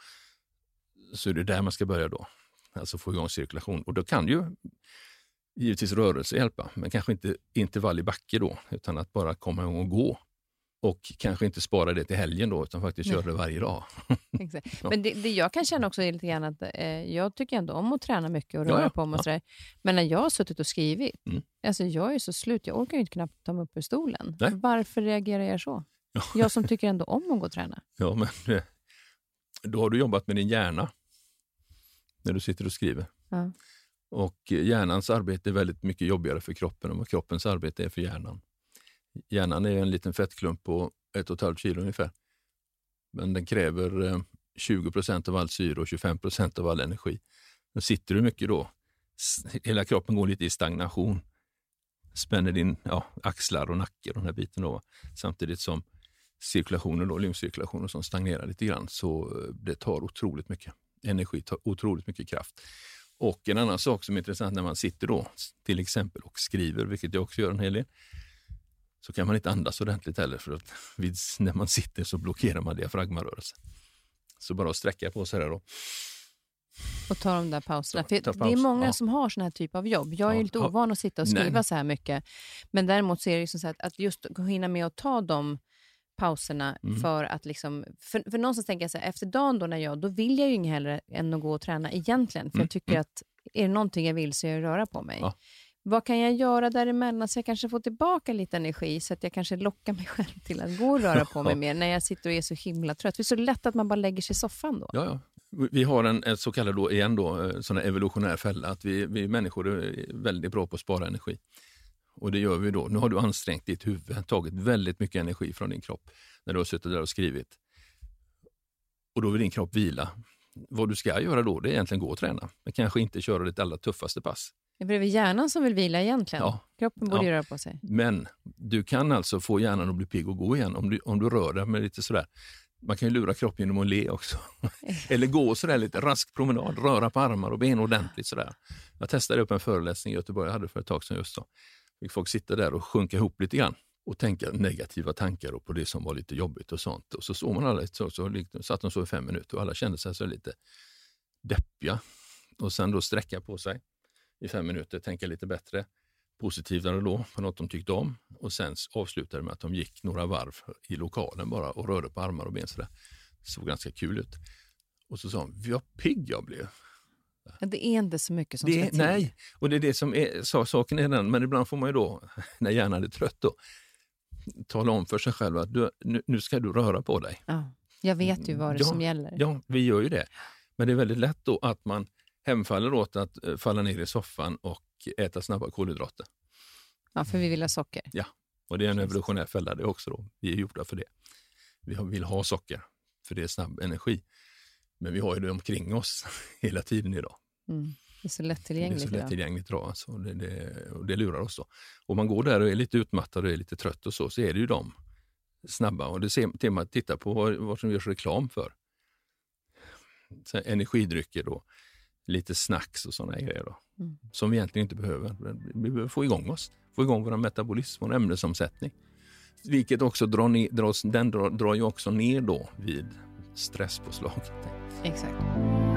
så är det där man ska börja då. Alltså få igång cirkulation. Och då kan ju givetvis rörelse hjälpa, men kanske inte intervall i backe då, utan att bara komma igång och gå. Och kanske inte spara det till helgen då, utan faktiskt köra det varje dag. Exakt. ja. Men det, det, jag kan känna också är lite grann att eh, jag tycker ändå om att träna mycket och röra ja, på mig och sådär. Men när jag har suttit och skrivit, mm. alltså jag är så slut, jag orkar ju inte knappt ta mig upp ur stolen. Nej. Varför reagerar jag så? Jag som tycker ändå om att gå och träna. Ja, men eh, då har du jobbat med din hjärna när du sitter och skriver. Ja. Och hjärnans arbete är väldigt mycket jobbigare för kroppen än vad kroppens arbete är för hjärnan. Hjärnan är en liten fettklump på ett och ett halvt kilo ungefär. Men den kräver eh, 20 procent av all syre och 25 procent av all energi. Då sitter du mycket då, hela kroppen går lite i stagnation. Spänner din ja, axlar och nacke och den här biten då. Samtidigt som cirkulationen, då, lymfcirkulationen som stagnerar lite grann, så eh, det tar otroligt mycket energi, tar otroligt mycket kraft. Och en annan sak som är intressant när man sitter då, till exempel och skriver, vilket jag också gör en hel del, så kan man inte andas ordentligt heller för att vid, när man sitter så blockerar man diafragmarörelsen. Så bara att sträcka på sig där då. Och ta de där pauserna. För paus. Det är många ja. som har sån här typ av jobb. Jag är ja. lite ovan att sitta och skriva Nej. så här mycket. Men däremot så är det liksom så att, att just hinna med att ta de pauserna mm. för att liksom... För, för någonstans tänker jag så här, efter dagen då när jag, då vill jag ju inget hellre än att gå och träna egentligen. För mm. jag tycker mm. att är det någonting jag vill så är det röra på mig. Ja. Vad kan jag göra däremellan så jag kanske får tillbaka lite energi så att jag kanske lockar mig själv till att gå och röra på mig mer när jag sitter och är så himla trött. Det är så lätt att man bara lägger sig i soffan då. Ja, ja. Vi har en, en så kallad, då, igen då, eh, sån evolutionär fälla, att vi, vi människor är väldigt bra på att spara energi. Och det gör vi då. Nu har du ansträngt ditt huvud, tagit väldigt mycket energi från din kropp när du har suttit där och skrivit. Och då vill din kropp vila. Vad du ska göra då, det är egentligen gå och träna, men kanske inte köra ditt allra tuffaste pass. Det är hjärnan som vill vila egentligen? Ja. Kroppen borde ja. röra på sig. Men du kan alltså få hjärnan att bli pigg och gå igen om du, om du rör dig med lite sådär. Man kan ju lura kroppen genom att le också. Eller gå sådär lite rask promenad, röra på armar och ben ordentligt. Sådär. Jag testade upp en föreläsning i Göteborg, jag hade för ett tag sedan just så. Fick folk sitta där och sjunka ihop lite grann och tänka negativa tankar på det som var lite jobbigt och sånt. Och så såg man alla, så, så, så satt de så i fem minuter och alla kände sig så lite deppiga. Och sen då sträcka på sig i fem minuter, tänka lite bättre, positivare då på något de tyckte om och sen avslutade med att de gick några varv i lokalen bara och rörde på armar och ben. Så det såg ganska kul ut. Och så sa de, vad pigg jag blev. Det är inte så mycket som det, ska till. Nej, och det är det som är så, saken är den, men ibland får man ju då, när hjärnan är trött, då, tala om för sig själv att du, nu, nu, ska du röra på dig. Ja, jag vet ju vad det ja, som gäller. Ja, vi gör ju det. Men det är väldigt lätt då att man hemfaller åt att eh, falla ner i soffan och äta snabba kolhydrater. Ja, för vi vill ha socker. Ja, och det är en evolutionär fälla det också. Då. Vi är gjorda för det. Vi vill ha socker, för det är snabb energi. Men vi har ju det omkring oss hela tiden idag. Mm. Det är så lättillgängligt. Det är så lättillgängligt idag. Alltså. Det, det, och det lurar oss. Då. Om man går där och är lite utmattad och är lite trött och så, så är det ju de snabba. Och det ser man, titta på vad, vad som görs reklam för. Så energidrycker då, lite snacks och sådana grejer då, mm. som vi egentligen inte behöver. Vi behöver få igång oss, få igång vår metabolism, vår ämnesomsättning. Vilket också drar, ner, dras, den drar, drar ju också ner då vid stresspåslag. Exakt.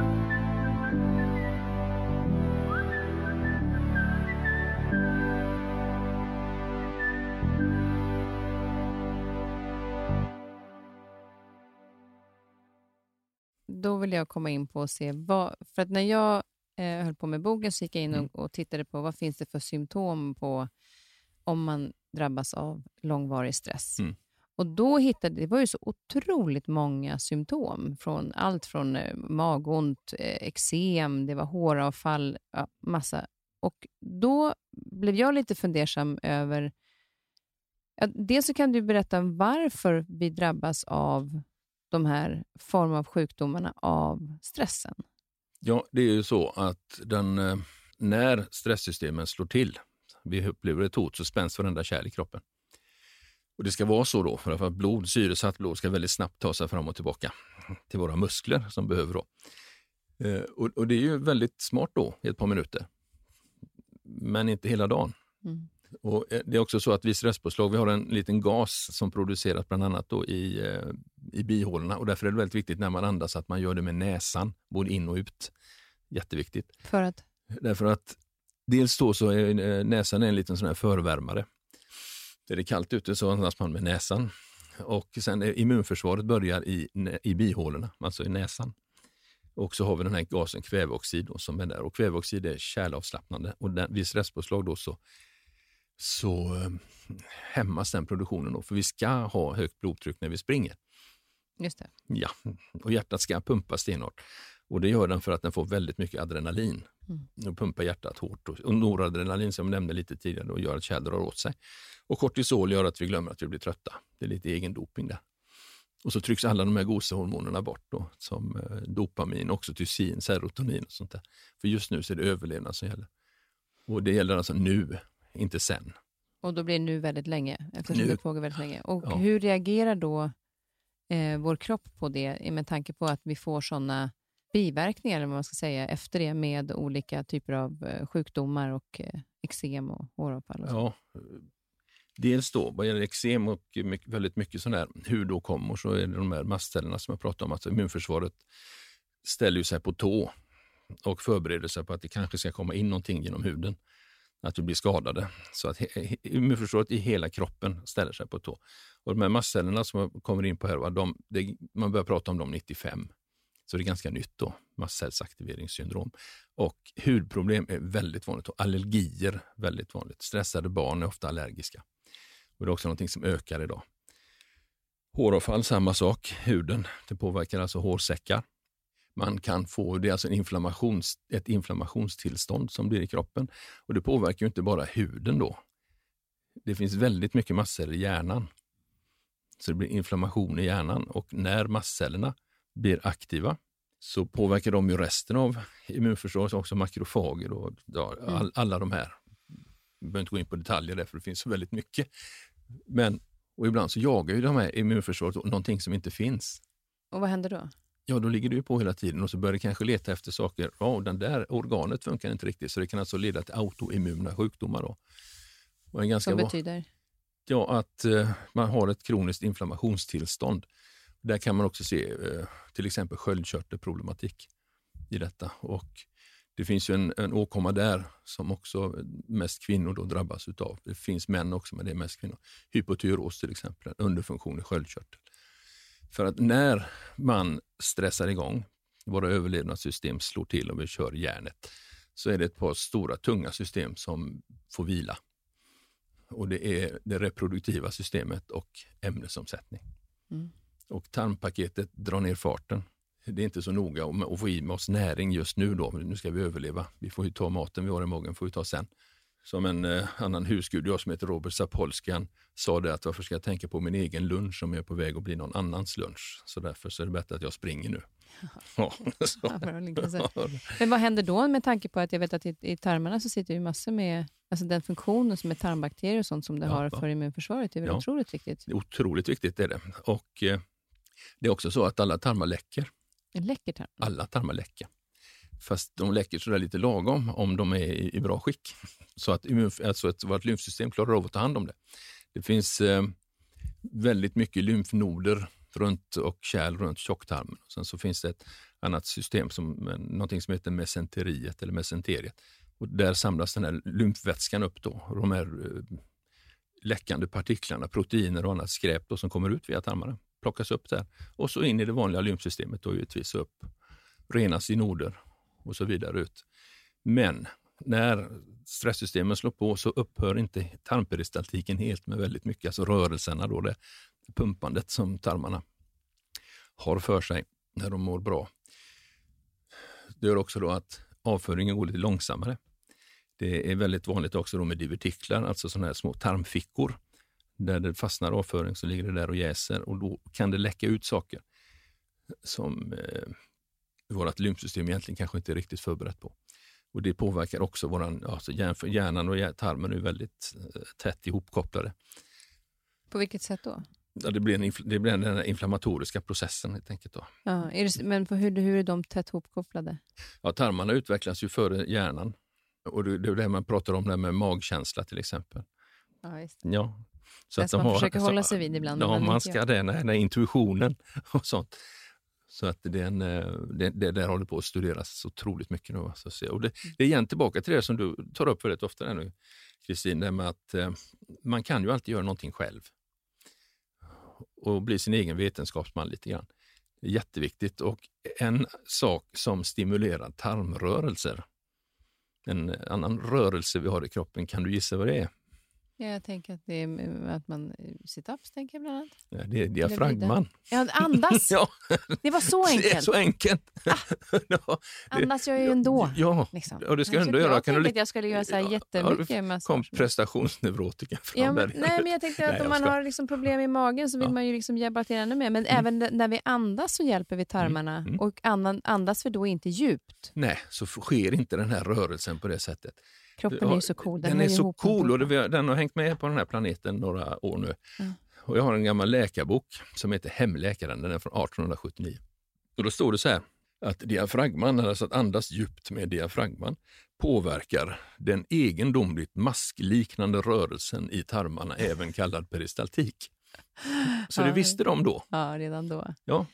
Vill jag komma in på och se vad... För att när jag eh, höll på med boken så gick jag in och, mm. och tittade på vad finns det för symptom på om man drabbas av långvarig stress. Mm. Och då hittade, Det var ju så otroligt många symptom. Från allt från eh, magont, eh, eksem, det var håravfall, ja, massa. Och Då blev jag lite fundersam över... Ja, dels så kan du berätta varför vi drabbas av de här form av sjukdomarna av stressen. Ja, det är ju så att den, eh, när stresssystemen slår till, vi upplever ett hot, så spänns varenda kärl i kroppen. Och Det ska vara så då, för att blod, syresatt blod ska väldigt snabbt ta sig fram och tillbaka till våra muskler som behöver då. Eh, och, och, det är ju väldigt smart då, i ett par minuter. Men inte hela dagen. Mm. Och eh, Det är också så att vid stresspåslag, vi har en liten gas som produceras bland annat då i, eh, i bihålorna och därför är det väldigt viktigt när man andas att man gör det med näsan, både in och ut. Jätteviktigt. För att? Därför att dels då så är näsan en liten sån här förvärmare är det kallt ute så andas man med näsan. Och sen immunförsvaret börjar i, i bihålorna, alltså i näsan. Och så har vi den här gasen kväveoxid då, som är där. Och kväveoxid är kärlavslappnande och den, vid stresspåslag då så, så eh, hämmas den produktionen. Då, för vi ska ha högt blodtryck när vi springer. Just det. Ja, och hjärtat ska pumpa stenhårt. Och det gör den för att den får väldigt mycket adrenalin. Mm. Och pumpar hjärtat hårt. Och noradrenalin som jag nämnde lite tidigare då, gör att kärl drar åt sig. Och kortisol gör att vi glömmer att vi blir trötta. Det är lite egen doping där. Och så trycks alla de här gosehormonerna bort då, som eh, dopamin, oxytocin, serotonin och sånt där. För just nu så är det överlevnad som gäller. Och det gäller alltså nu, inte sen. Och då blir det nu väldigt länge, eftersom nu. det pågår väldigt länge. Och ja. hur reagerar då eh, vår kropp på det, med tanke på att vi får sådana biverkningar, eller vad man ska säga, efter det med olika typer av eh, sjukdomar och eh, eksem och håravfall? Och ja, Dels då vad gäller eksem och mycket, väldigt mycket sån där hudåkommor så är det de här mastcellerna som jag pratade om, att immunförsvaret ställer sig på tå och förbereder sig på att det kanske ska komma in någonting genom huden att vi blir skadade. Så att immunförsvaret i hela kroppen ställer sig på tå. Och de här mastcellerna som jag kommer in på här, de, det, man börjar prata om dem 95. Så det är ganska nytt då, mastcellsaktiveringssyndrom. Och hudproblem är väldigt vanligt och allergier väldigt vanligt. Stressade barn är ofta allergiska. Och det är också någonting som ökar idag. Håravfall, samma sak. Huden, det påverkar alltså hårsäckar. Man kan få, det är alltså en inflammations, ett inflammationstillstånd som blir i kroppen. Och det påverkar ju inte bara huden då. Det finns väldigt mycket mastceller i hjärnan. Så det blir inflammation i hjärnan och när mastcellerna blir aktiva så påverkar de ju resten av immunförsvaret, också makrofager och ja, all, mm. alla de här. Jag behöver inte gå in på detaljer där för det finns så väldigt mycket. Men och ibland så jagar ju de här immunförsvaret någonting som inte finns. Och vad händer då? Ja, då ligger du på hela tiden och så börjar det kanske leta efter saker. Ja, den där organet funkar inte riktigt, så det kan alltså leda till autoimmuna sjukdomar. Då. Och en ganska Vad betyder? Ja, att eh, man har ett kroniskt inflammationstillstånd. Där kan man också se eh, till exempel sköldkörtelproblematik i detta. Och det finns ju en, en åkomma där som också mest kvinnor då drabbas utav. Det finns män också, men det är mest kvinnor. Hypotyros till exempel, en underfunktion i sköldkörteln. För att när man stressar igång, våra överlevnadssystem slår till och vi kör järnet, så är det ett par stora tunga system som får vila. Och det är det reproduktiva systemet och ämnesomsättning. Mm. Och tarmpaketet drar ner farten det är inte så noga att få i oss näring just nu då. Nu ska vi överleva. Vi får ju ta maten vi har i magen, får vi ta sen. Som en eh, annan husgud jag som heter Robert Sapolsky, han sa det att varför ska jag tänka på min egen lunch om jag är på väg att bli någon annans lunch? Så därför så är det bättre att jag springer nu. Ja, Men vad händer då med tanke på att jag vet att i, i tarmarna så sitter ju massor med Alltså den funktionen som är tarmbakterier och sånt som det ja, har för immunförsvaret, det är väl otroligt viktigt? Otroligt viktigt är det. Och eh, det är också så att alla tarmar läcker. Läcker tarmar? Alla tarmar läcker. Fast de läcker sådär lite lagom om de är i, i bra skick. Så att, immun, alltså att vårt lymfsystem klarar av att ta hand om det. Det finns eh, väldigt mycket lymfnoder runt och kärl runt tjocktarmen. Sen så finns det ett annat system, som, eh, någonting som heter mesenteriet eller mesenteriet. Och där samlas den här lymfvätskan upp då. De här eh, läckande partiklarna, proteiner och annat skräp då, som kommer ut via tarmarna plockas upp där och så in i det vanliga lymfsystemet och givetvis upp, renas i noder och så vidare ut. Men när stresssystemen slår på så upphör inte tarmperistaltiken helt med väldigt mycket, alltså rörelserna, då, det pumpandet som tarmarna har för sig när de mår bra. Det gör också då att avföringen går lite långsammare. Det är väldigt vanligt också då med divertiklar, alltså sådana här små tarmfickor där det fastnar avföring så ligger det där och jäser och då kan det läcka ut saker som eh, vårt lymfsystem egentligen kanske inte är riktigt förberett på. Och Det påverkar också våran, alltså hjärnan och tarmen är väldigt eh, tätt ihopkopplade. På vilket sätt då? Ja, det, blir en, det blir den inflammatoriska processen helt enkelt. Då. Ja, det, men hur, hur är de tätt ihopkopplade? Ja, tarmarna utvecklas ju före hjärnan. Och det, det är det man pratar om, det med magkänsla till exempel. Ja, just det. Ja, så att de man har, försöker hålla sig vid ibland. Ja, man ska det, den intuitionen och sånt. Så att den, eh, det, det där håller på att studeras otroligt mycket nu. Alltså. Och det, det är igen tillbaka till det som du tar upp väldigt ofta nu, Kristin, det med att eh, man kan ju alltid göra någonting själv och bli sin egen vetenskapsman lite grann. Det är jätteviktigt och en sak som stimulerar tarmrörelser, en annan rörelse vi har i kroppen, kan du gissa vad det är? Ja, jag tänker att det är att man... Sit-ups, tänker jag bland annat. Ja, det är diafragman. Ja, andas! ja. Det var så enkelt. Det är så enkelt. Ah. ja, andas gör jag ju ändå. Ja, liksom. och det ska jag ändå göra. Jag kan du... att jag skulle göra så här jättemycket ja, kom prestationsneurotiker fram ja, men, Nej, men jag tänkte att nej, om man ska... har liksom problem i magen så vill ja. man ju liksom hjälpa till ännu mer. Men mm. även när vi andas så hjälper vi tarmarna. Mm. Mm. Och andas vi då inte djupt? Nej, så sker inte den här rörelsen på det sättet. Kroppen är ju så cool. Den, den är så cool och det, den har hängt med på den här planeten några år nu. Mm. Och jag har en gammal läkarbok som heter Hemläkaren, den är från 1879. Och då står det så här att diafragman, alltså att andas djupt med diafragman, påverkar den egendomligt maskliknande rörelsen i tarmarna, även kallad peristaltik. Så det visste de då. Ja, redan då. Ja.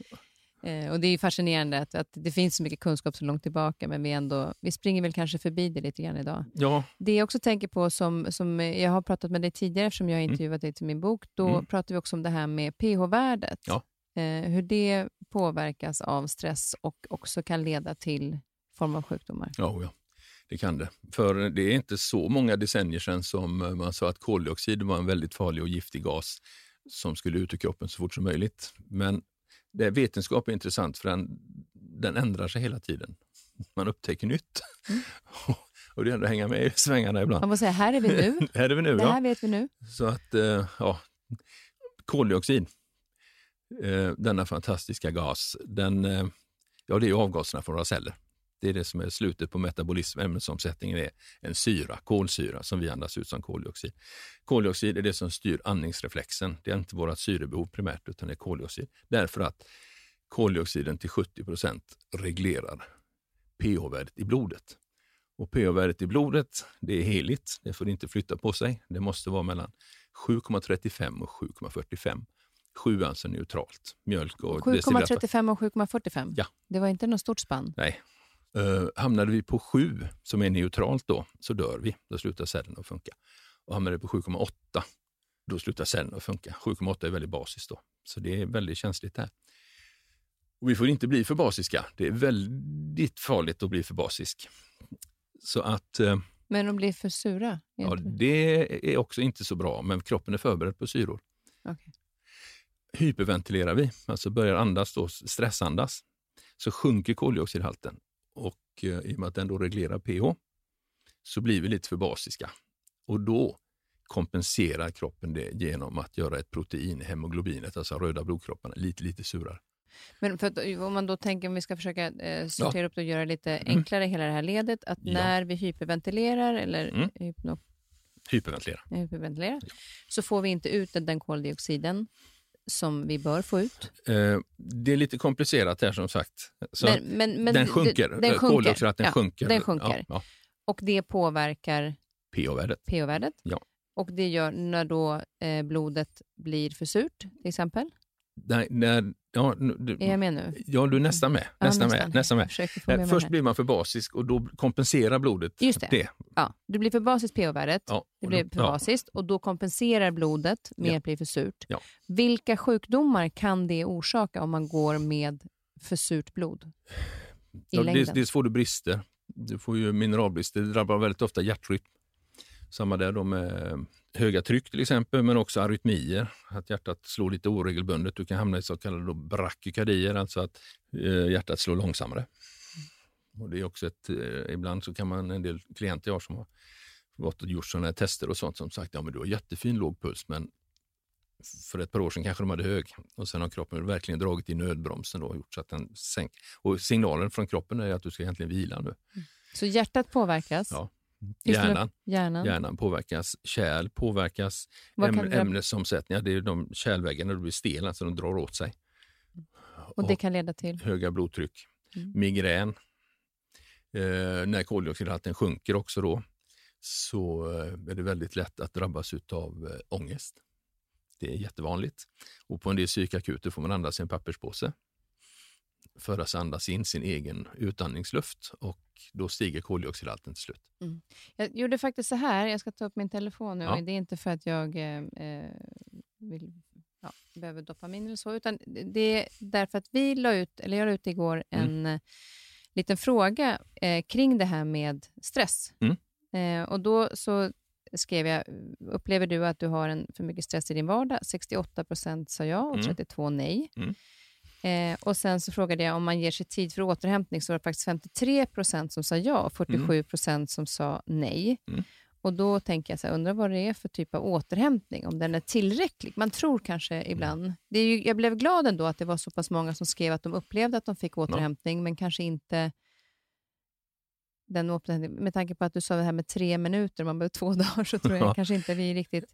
Eh, och Det är fascinerande att, att det finns så mycket kunskap så långt tillbaka, men vi, ändå, vi springer väl kanske förbi det lite grann idag. Ja. Det jag också tänker på, som, som jag har pratat med dig tidigare, eftersom jag har mm. intervjuat dig till min bok, då mm. pratar vi också om det här med pH-värdet. Ja. Eh, hur det påverkas av stress och också kan leda till form av sjukdomar. Ja, ja, det kan det. För det är inte så många decennier sedan som man sa att koldioxid var en väldigt farlig och giftig gas som skulle ut ur kroppen så fort som möjligt. Men det vetenskap är intressant för den, den ändrar sig hela tiden. Man upptäcker nytt. Mm. och det gäller att hänga med i svängarna ibland. Man får säga, här är vi nu. här är vi nu, Det ja. här vet vi nu. Så att, eh, ja, koldioxid, eh, denna fantastiska gas, den, eh, ja det är avgaserna från våra celler. Det är det som är slutet på metabolism. Ämnesomsättningen är en syra, kolsyra, som vi andas ut som koldioxid. Koldioxid är det som styr andningsreflexen. Det är inte vårt syrebehov primärt, utan det är koldioxid. Därför att koldioxiden till 70 procent reglerar pH-värdet i blodet. Och pH-värdet i blodet, det är heligt. Det får inte flytta på sig. Det måste vara mellan 7,35 och 7,45. 7 är alltså neutralt. Mjölk och 7,35 och 7,45? Ja. Det var inte något stort spann? Nej, Uh, hamnade vi på 7, som är neutralt då, så dör vi. Då slutar cellerna att funka. Och hamnade vi på 7,8, då slutar cellerna att funka. 7,8 är väldigt basiskt då, så det är väldigt känsligt där. Och vi får inte bli för basiska. Det är väldigt farligt att bli för basisk. Så att... Uh, men de blir för sura? Ja, det är också inte så bra, men kroppen är förberedd på syror. Okay. Hyperventilerar vi, alltså börjar andas då, stressandas, så sjunker koldioxidhalten och eh, i och med att den då reglerar pH så blir vi lite för basiska. Och då kompenserar kroppen det genom att göra ett protein, hemoglobinet, alltså röda blodkropparna, lite, lite surare. Men för att, om man då tänker, om vi ska försöka eh, sortera ja. upp det och göra lite mm. enklare hela det här ledet, att ja. när vi hyperventilerar eller mm. hypno, hyperventilerar, hyperventilerar ja. så får vi inte ut den koldioxiden som vi bör få ut? Eh, det är lite komplicerat här som sagt. Men, men, men den sjunker, den sjunker. koldioxidhalten ja, sjunker. Den sjunker. Ja. Och det påverkar pH-värdet. pH-värdet. Ja. Och det gör när då eh, blodet blir för surt, till exempel? Nej, när, ja, du, är jag med nu? Ja, du är nästan med. Ja, nästan, med, nästan med. Eh, först blir man för basisk och då kompenserar blodet Just det. det. Ja, du blir för basiskt pH-värdet, ja, det blir för ja. basiskt och då kompenserar blodet med ja. att bli för surt. Ja. Vilka sjukdomar kan det orsaka om man går med för surt blod? I ja, dels, dels får du brister. Du får ju mineralbrister. Det drabbar väldigt ofta hjärtrytm. Samma där då med höga tryck till exempel, men också arytmier, att hjärtat slår lite oregelbundet. Du kan hamna i så kallade brakykardier, alltså att eh, hjärtat slår långsammare. Och det är också ett, eh, ibland så kan man, en del klienter jag har som har gått och gjort sådana här tester och sånt som sagt, ja men du har jättefin låg puls, men för ett par år sedan kanske de hade hög och sen har kroppen verkligen dragit i nödbromsen och gjort så att den sänker. Och signalen från kroppen är att du ska egentligen vila nu. Mm. Så hjärtat påverkas? Ja. Hjärnan. Hjärnan. Hjärnan påverkas, kärl påverkas, äm, ämnesomsättningar, det är de kärlväggarna, blir stel, alltså de drar åt sig. Och det kan leda till? Höga blodtryck, mm. migrän. Eh, när koldioxidhalten sjunker också då, så eh, är det väldigt lätt att drabbas av eh, ångest. Det är jättevanligt. Och på en del psykakuter får man andas i en papperspåse för att andas in sin egen utandningsluft och då stiger koldioxidhalten till slut. Mm. Jag gjorde faktiskt så här, jag ska ta upp min telefon nu. Ja. Det är inte för att jag eh, eh, vill, ja, behöver dopamin eller så, utan det är därför att vi la ut, eller jag la ut igår mm. en mm. liten fråga eh, kring det här med stress. Mm. Eh, och då så skrev jag, upplever du att du har en för mycket stress i din vardag? 68 procent sa ja och 32 mm. nej. Mm. Eh, och Sen så frågade jag om man ger sig tid för återhämtning, så var det faktiskt 53 procent som sa ja och 47 procent som sa nej. Mm. Och Då tänker jag, så här, undrar vad det är för typ av återhämtning, om den är tillräcklig. Man tror kanske ibland... Det är ju, jag blev glad ändå att det var så pass många som skrev att de upplevde att de fick återhämtning, ja. men kanske inte den återhämtning. Med tanke på att du sa det här med tre minuter, man behöver två dagar, så tror jag ja. kanske inte vi riktigt...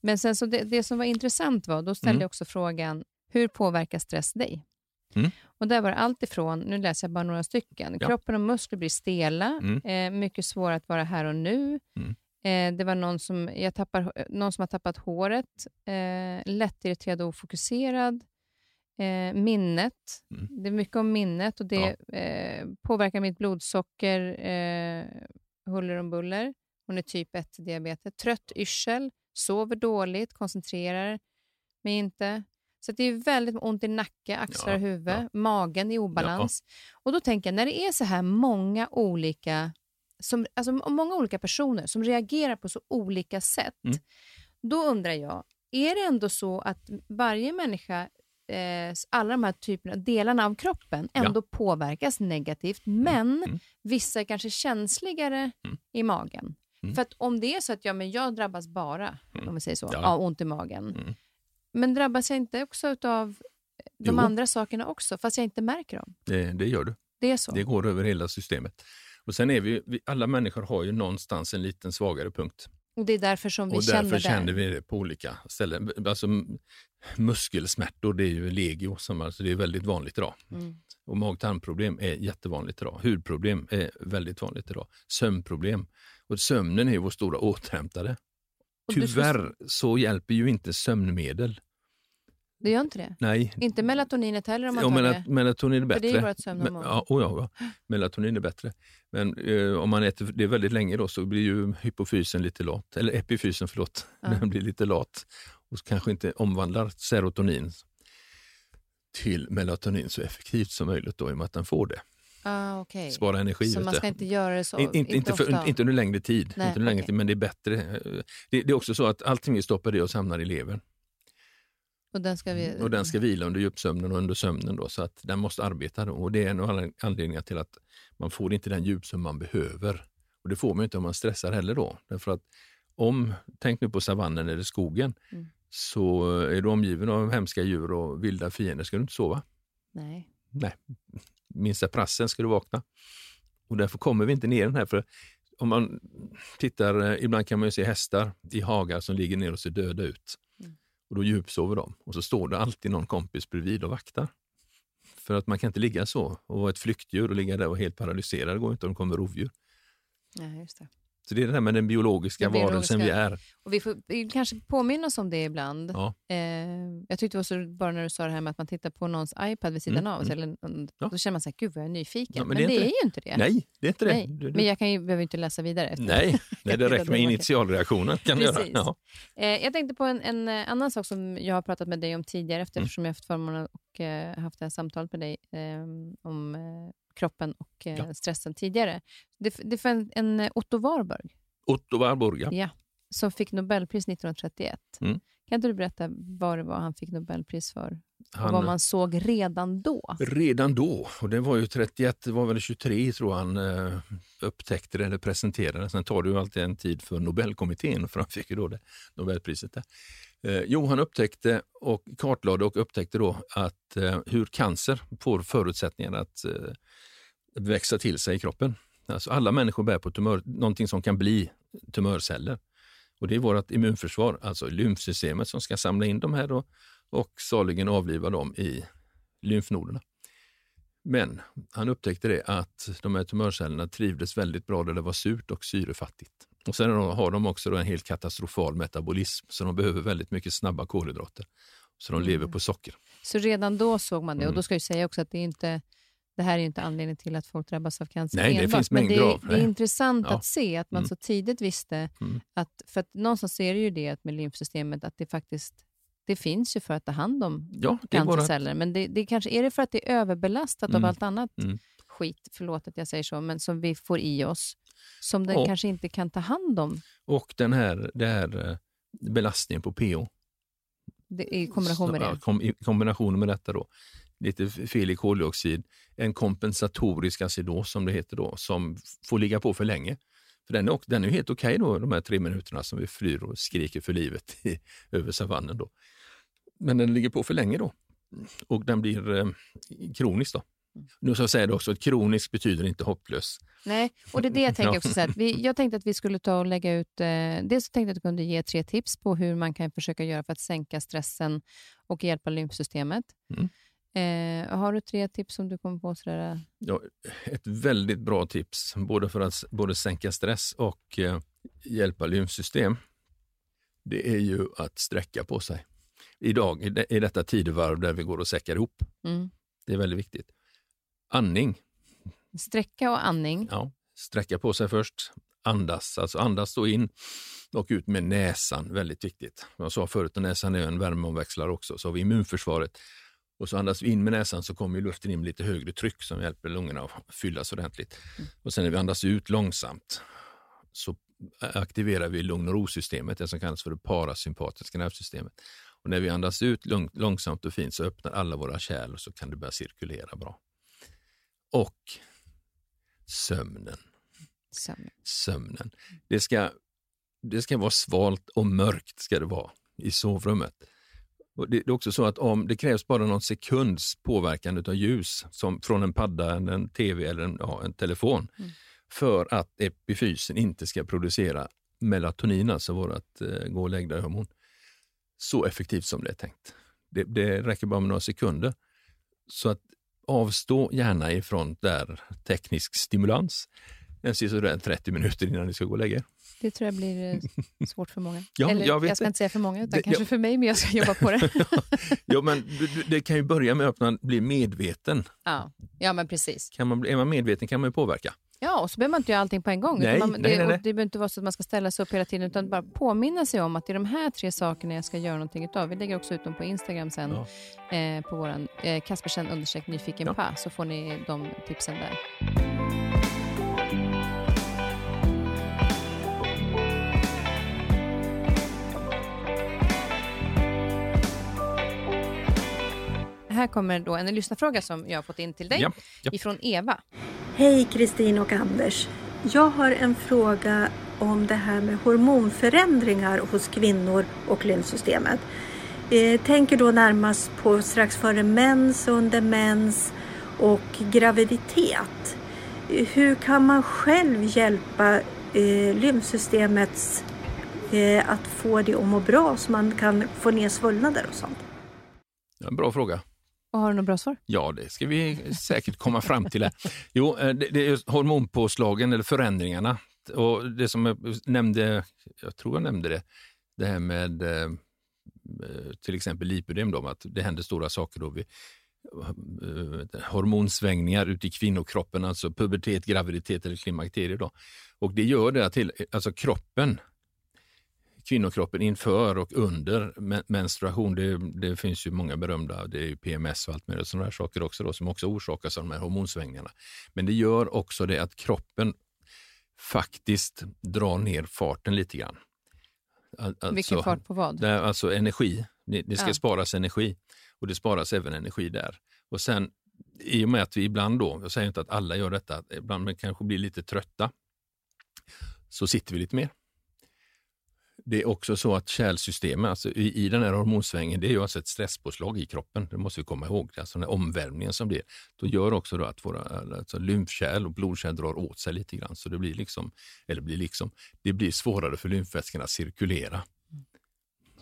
Men sen så det, det som var intressant var, då ställde mm. jag också frågan, hur påverkar stress dig? Mm. Och där var det allt ifrån, nu läser jag bara några stycken, ja. kroppen och muskler blir stela, mm. eh, mycket svårare att vara här och nu. Mm. Eh, det var någon som, jag tappar, någon som har tappat håret, eh, lättirriterad och ofokuserad, eh, minnet. Mm. Det är mycket om minnet och det ja. eh, påverkar mitt blodsocker eh, huller om buller. Hon är typ 1-diabetes. Trött yrsel, sover dåligt, koncentrerar mig inte. Så det är väldigt ont i nacke, axlar och huvud. Ja. Magen i obalans. Och då tänker jag, när det är så här många olika, som, alltså många olika personer som reagerar på så olika sätt, mm. då undrar jag, är det ändå så att varje människa eh, alla de här typerna, delarna av kroppen ändå ja. påverkas negativt, mm. men mm. vissa är kanske känsligare mm. i magen. Mm. För att om det är så att ja, men jag drabbas bara, mm. om vi säger så, ja. av ont i magen. Men drabbas jag inte också av de jo. andra sakerna också, fast jag inte märker dem? Det, det gör du. Det är så? Det går över hela systemet. Och sen är vi, vi, alla människor har ju någonstans en liten svagare punkt. Och det är därför som vi och känner därför känner vi det på olika ställen. Alltså, muskelsmärtor, det är ju legio, som alltså det är väldigt vanligt idag. Mm. Och mag-tarmproblem är jättevanligt idag. Hudproblem är väldigt vanligt idag. Sömnproblem. Och sömnen är vår stora återhämtare. Tyvärr så hjälper ju inte sömnmedel. Det gör inte det? Nej. Inte melatoninet heller om man ja, tar det? Melatonin är bättre. För det är vårt sömnhormon. Ja, oh ja, ja, melatonin är bättre. Men eh, om man äter det väldigt länge då så blir ju hypofysen lite lat, eller epifysen förlåt, ja. den blir lite lat och kanske inte omvandlar serotonin till melatonin så effektivt som möjligt då, i och med att den får det. Ah, okay. Spara energi. Så man ska inte göra det så? In, inte, inte, för, inte under längre tid, Nej, inte under längre okay. tid men det är bättre. Det, det, är också så att allting vi stoppar i oss hamnar i levern. Och den ska, vi... och den ska vila under djupsömnen och under sömnen då, så att den måste arbeta. Då. Och det är en av anledningarna till att man får inte den djupsömn man behöver. Och det får man inte om man stressar heller då. Därför att om, tänk nu på savannen eller skogen, mm. så är du omgiven av hemska djur och vilda fiender ska du inte sova. Nej. Nej. Minsta prassen ska du vakna. Och därför kommer vi inte ner den här. För om man tittar, eh, ibland kan man ju se hästar i hagar som ligger ner och ser döda ut. Mm. Och då djupsover de och så står det alltid någon kompis bredvid och vaktar. För att man kan inte ligga så och vara ett flyktdjur och ligga där och helt paralyserad, det går inte om det kommer rovdjur. Ja, just det. Så det är det här med den biologiska, den biologiska varelsen vi är. Och vi får vi kanske påminna oss om det ibland. Ja. Eh, jag tyckte det var så bara när du sa det här med att man tittar på någons iPad vid sidan mm. av. Mm. Eller, ja. Då känner man så här, gud vad jag är nyfiken. Ja, men, men, det, är, det är, ju inte det. Nej, det är inte det. Nej. Men jag kan ju, behöver inte läsa vidare. Nej, nej, det räcker med initialreaktionen. Kan Precis. Göra. Ja. Eh, jag tänkte på en, en, eh, annan sak som jag har pratat med dig om tidigare, eftersom mm. jag har haft förmånen och eh, haft det här samtalet med dig eh, om eh, kroppen och ja. stressen tidigare. Det, det fanns en Otto Warburg Otto Warburg, ja. ja. Som fick Nobelpris 1931. Mm. Kan inte du berätta vad det var han fick Nobelpris för? Han, och vad man såg redan då? Redan då, och det var ju 31, det var väl 23 tror han eh, upptäckte det eller presenterade. Sen tar det ju alltid en tid för Nobelkommittén, för han fick ju då det Nobelpriset. Där. Eh, jo, han upptäckte och kartlade och upptäckte då att eh, hur cancer får förutsättningar att eh, växa till sig i kroppen. Alltså alla människor bär på tumör, någonting som kan bli tumörceller. Och det är vårt immunförsvar, alltså lymfsystemet som ska samla in de här och, och saligen avliva dem i lymfnoderna. Men han upptäckte det att de här tumörcellerna trivdes väldigt bra där det var surt och syrefattigt. Och sen har de också en helt katastrofal metabolism, så de behöver väldigt mycket snabba kolhydrater. Så de mm. lever på socker. Så redan då såg man det. Mm. Och då ska jag säga också att det är inte det här är inte anledningen till att folk drabbas av cancer Nej, enbart, det finns men det, av. det är intressant ja. att se att man mm. så tidigt visste mm. att, för att någonstans är det ju det med lymfsystemet, att det faktiskt det finns ju för att ta hand om ja, cancerceller, men det, det kanske är det för att det är överbelastat mm. av allt annat mm. skit, förlåt att jag säger så, men som vi får i oss, som den och, kanske inte kan ta hand om. Och den här, det här eh, belastningen på pH. Det, I kombination med det? Kom, I kombination med detta då lite fel i koldioxid, en kompensatorisk acidos som det heter då, som får ligga på för länge. För den är, den är helt okej okay då, de här tre minuterna som vi flyr och skriker för livet i, över savannen. Då. Men den ligger på för länge då och den blir eh, kronisk. Då. Nu ska jag säga det också, att kronisk betyder inte hopplös. Nej, och det är det jag tänker också. Så här, vi, jag tänkte att vi skulle ta och lägga ut... Eh, dels tänkte jag att du kunde ge tre tips på hur man kan försöka göra för att sänka stressen och hjälpa lymfsystemet. Mm. Eh, har du tre tips som du kommer på? Sådär? Ja, ett väldigt bra tips, både för att både sänka stress och eh, hjälpa lymfsystem, det är ju att sträcka på sig. idag i, i detta tidevarv där vi går och säckar ihop. Mm. Det är väldigt viktigt. Andning. Sträcka och andning. Ja, sträcka på sig först, andas, alltså andas då in och ut med näsan, väldigt viktigt. Jag sa förut att näsan är en värmeomväxlare också, så har vi immunförsvaret och så andas vi in med näsan så kommer luften in med lite högre tryck som hjälper lungorna att fyllas ordentligt. Mm. Och sen när vi andas ut långsamt så aktiverar vi lugn och ro-systemet, det som kallas för det parasympatiska nervsystemet. Och när vi andas ut långsamt och fint så öppnar alla våra kärl och så kan det börja cirkulera bra. Och sömnen. Sömnen. sömnen. Det, ska, det ska vara svalt och mörkt ska det vara i sovrummet. Och det är också så att om det krävs bara någon sekunds påverkan av ljus som från en padda, en tv eller en, ja, en telefon mm. för att epifysen inte ska producera melatonin, alltså vårt eh, gå och lägg hormon så effektivt som det är tänkt. Det, det räcker bara med några sekunder. Så att avstå gärna ifrån där teknisk stimulans en sådär 30 minuter innan ni ska gå och lägga er. Det tror jag blir eh, svårt för många. ja, Eller, jag, jag ska det. inte säga för många, utan det, kanske ja. för mig, men jag ska jobba på det. ja, men det kan ju börja med att man blir medveten. Ja, ja men precis. Kan man, är man medveten kan man ju påverka. Ja, och så behöver man inte göra allting på en gång. Nej, man, nej, det, nej, nej. det behöver inte vara så att man ska ställa sig upp hela tiden, utan bara påminna sig om att det är de här tre sakerna jag ska göra någonting utav. Vi lägger också ut dem på Instagram sen, ja. eh, på vår eh, Kaspersen understreck nyfiken ja. pa, så får ni de tipsen där. Här kommer då en lyssnarfråga som jag har fått in till dig, ja. Ja. ifrån Eva. Hej Kristin och Anders. Jag har en fråga om det här med hormonförändringar hos kvinnor och lymfsystemet. Eh, tänker då närmast på strax före mens, under mens och graviditet. Hur kan man själv hjälpa eh, lymfsystemet eh, att få det att må bra så man kan få ner svullnader och sånt? Ja, bra fråga. Och har du något bra svar? Ja, det ska vi säkert komma fram till. Här. Jo, eh, det, det är hormonpåslagen eller förändringarna. Och det som jag nämnde, jag tror jag nämnde det, det här med eh, till exempel lipödem, då, att det händer stora saker då vid eh, hormonsvängningar ute i kvinnokroppen, alltså pubertet, graviditet eller klimakterie. Då. Och det gör det till, alltså kroppen kvinnokroppen inför och under menstruation. Det, det, finns ju många berömda, det är PMS och allt möjligt sådana här saker också då, som också orsakas av de här hormonsvängningarna. Men det gör också det att kroppen faktiskt drar ner farten lite grann. Alltså, Vilken fart på vad? Det, alltså energi. Det, det ska ja. sparas energi och det sparas även energi där. Och sen i och med att vi ibland då, jag säger inte att alla gör detta, ibland kanske blir lite trötta, så sitter vi lite mer det är också så att kärlsystemet, alltså i, i den här hormonsvängen, det är ju alltså ett stresspåslag i kroppen. Det måste vi komma ihåg. Alltså den här omvälvningen som blir, då gör också då att våra alltså lymfkärl och blodkärl drar åt sig lite grann. Så det blir liksom, eller blir liksom, det blir svårare för lymfvätskorna att cirkulera.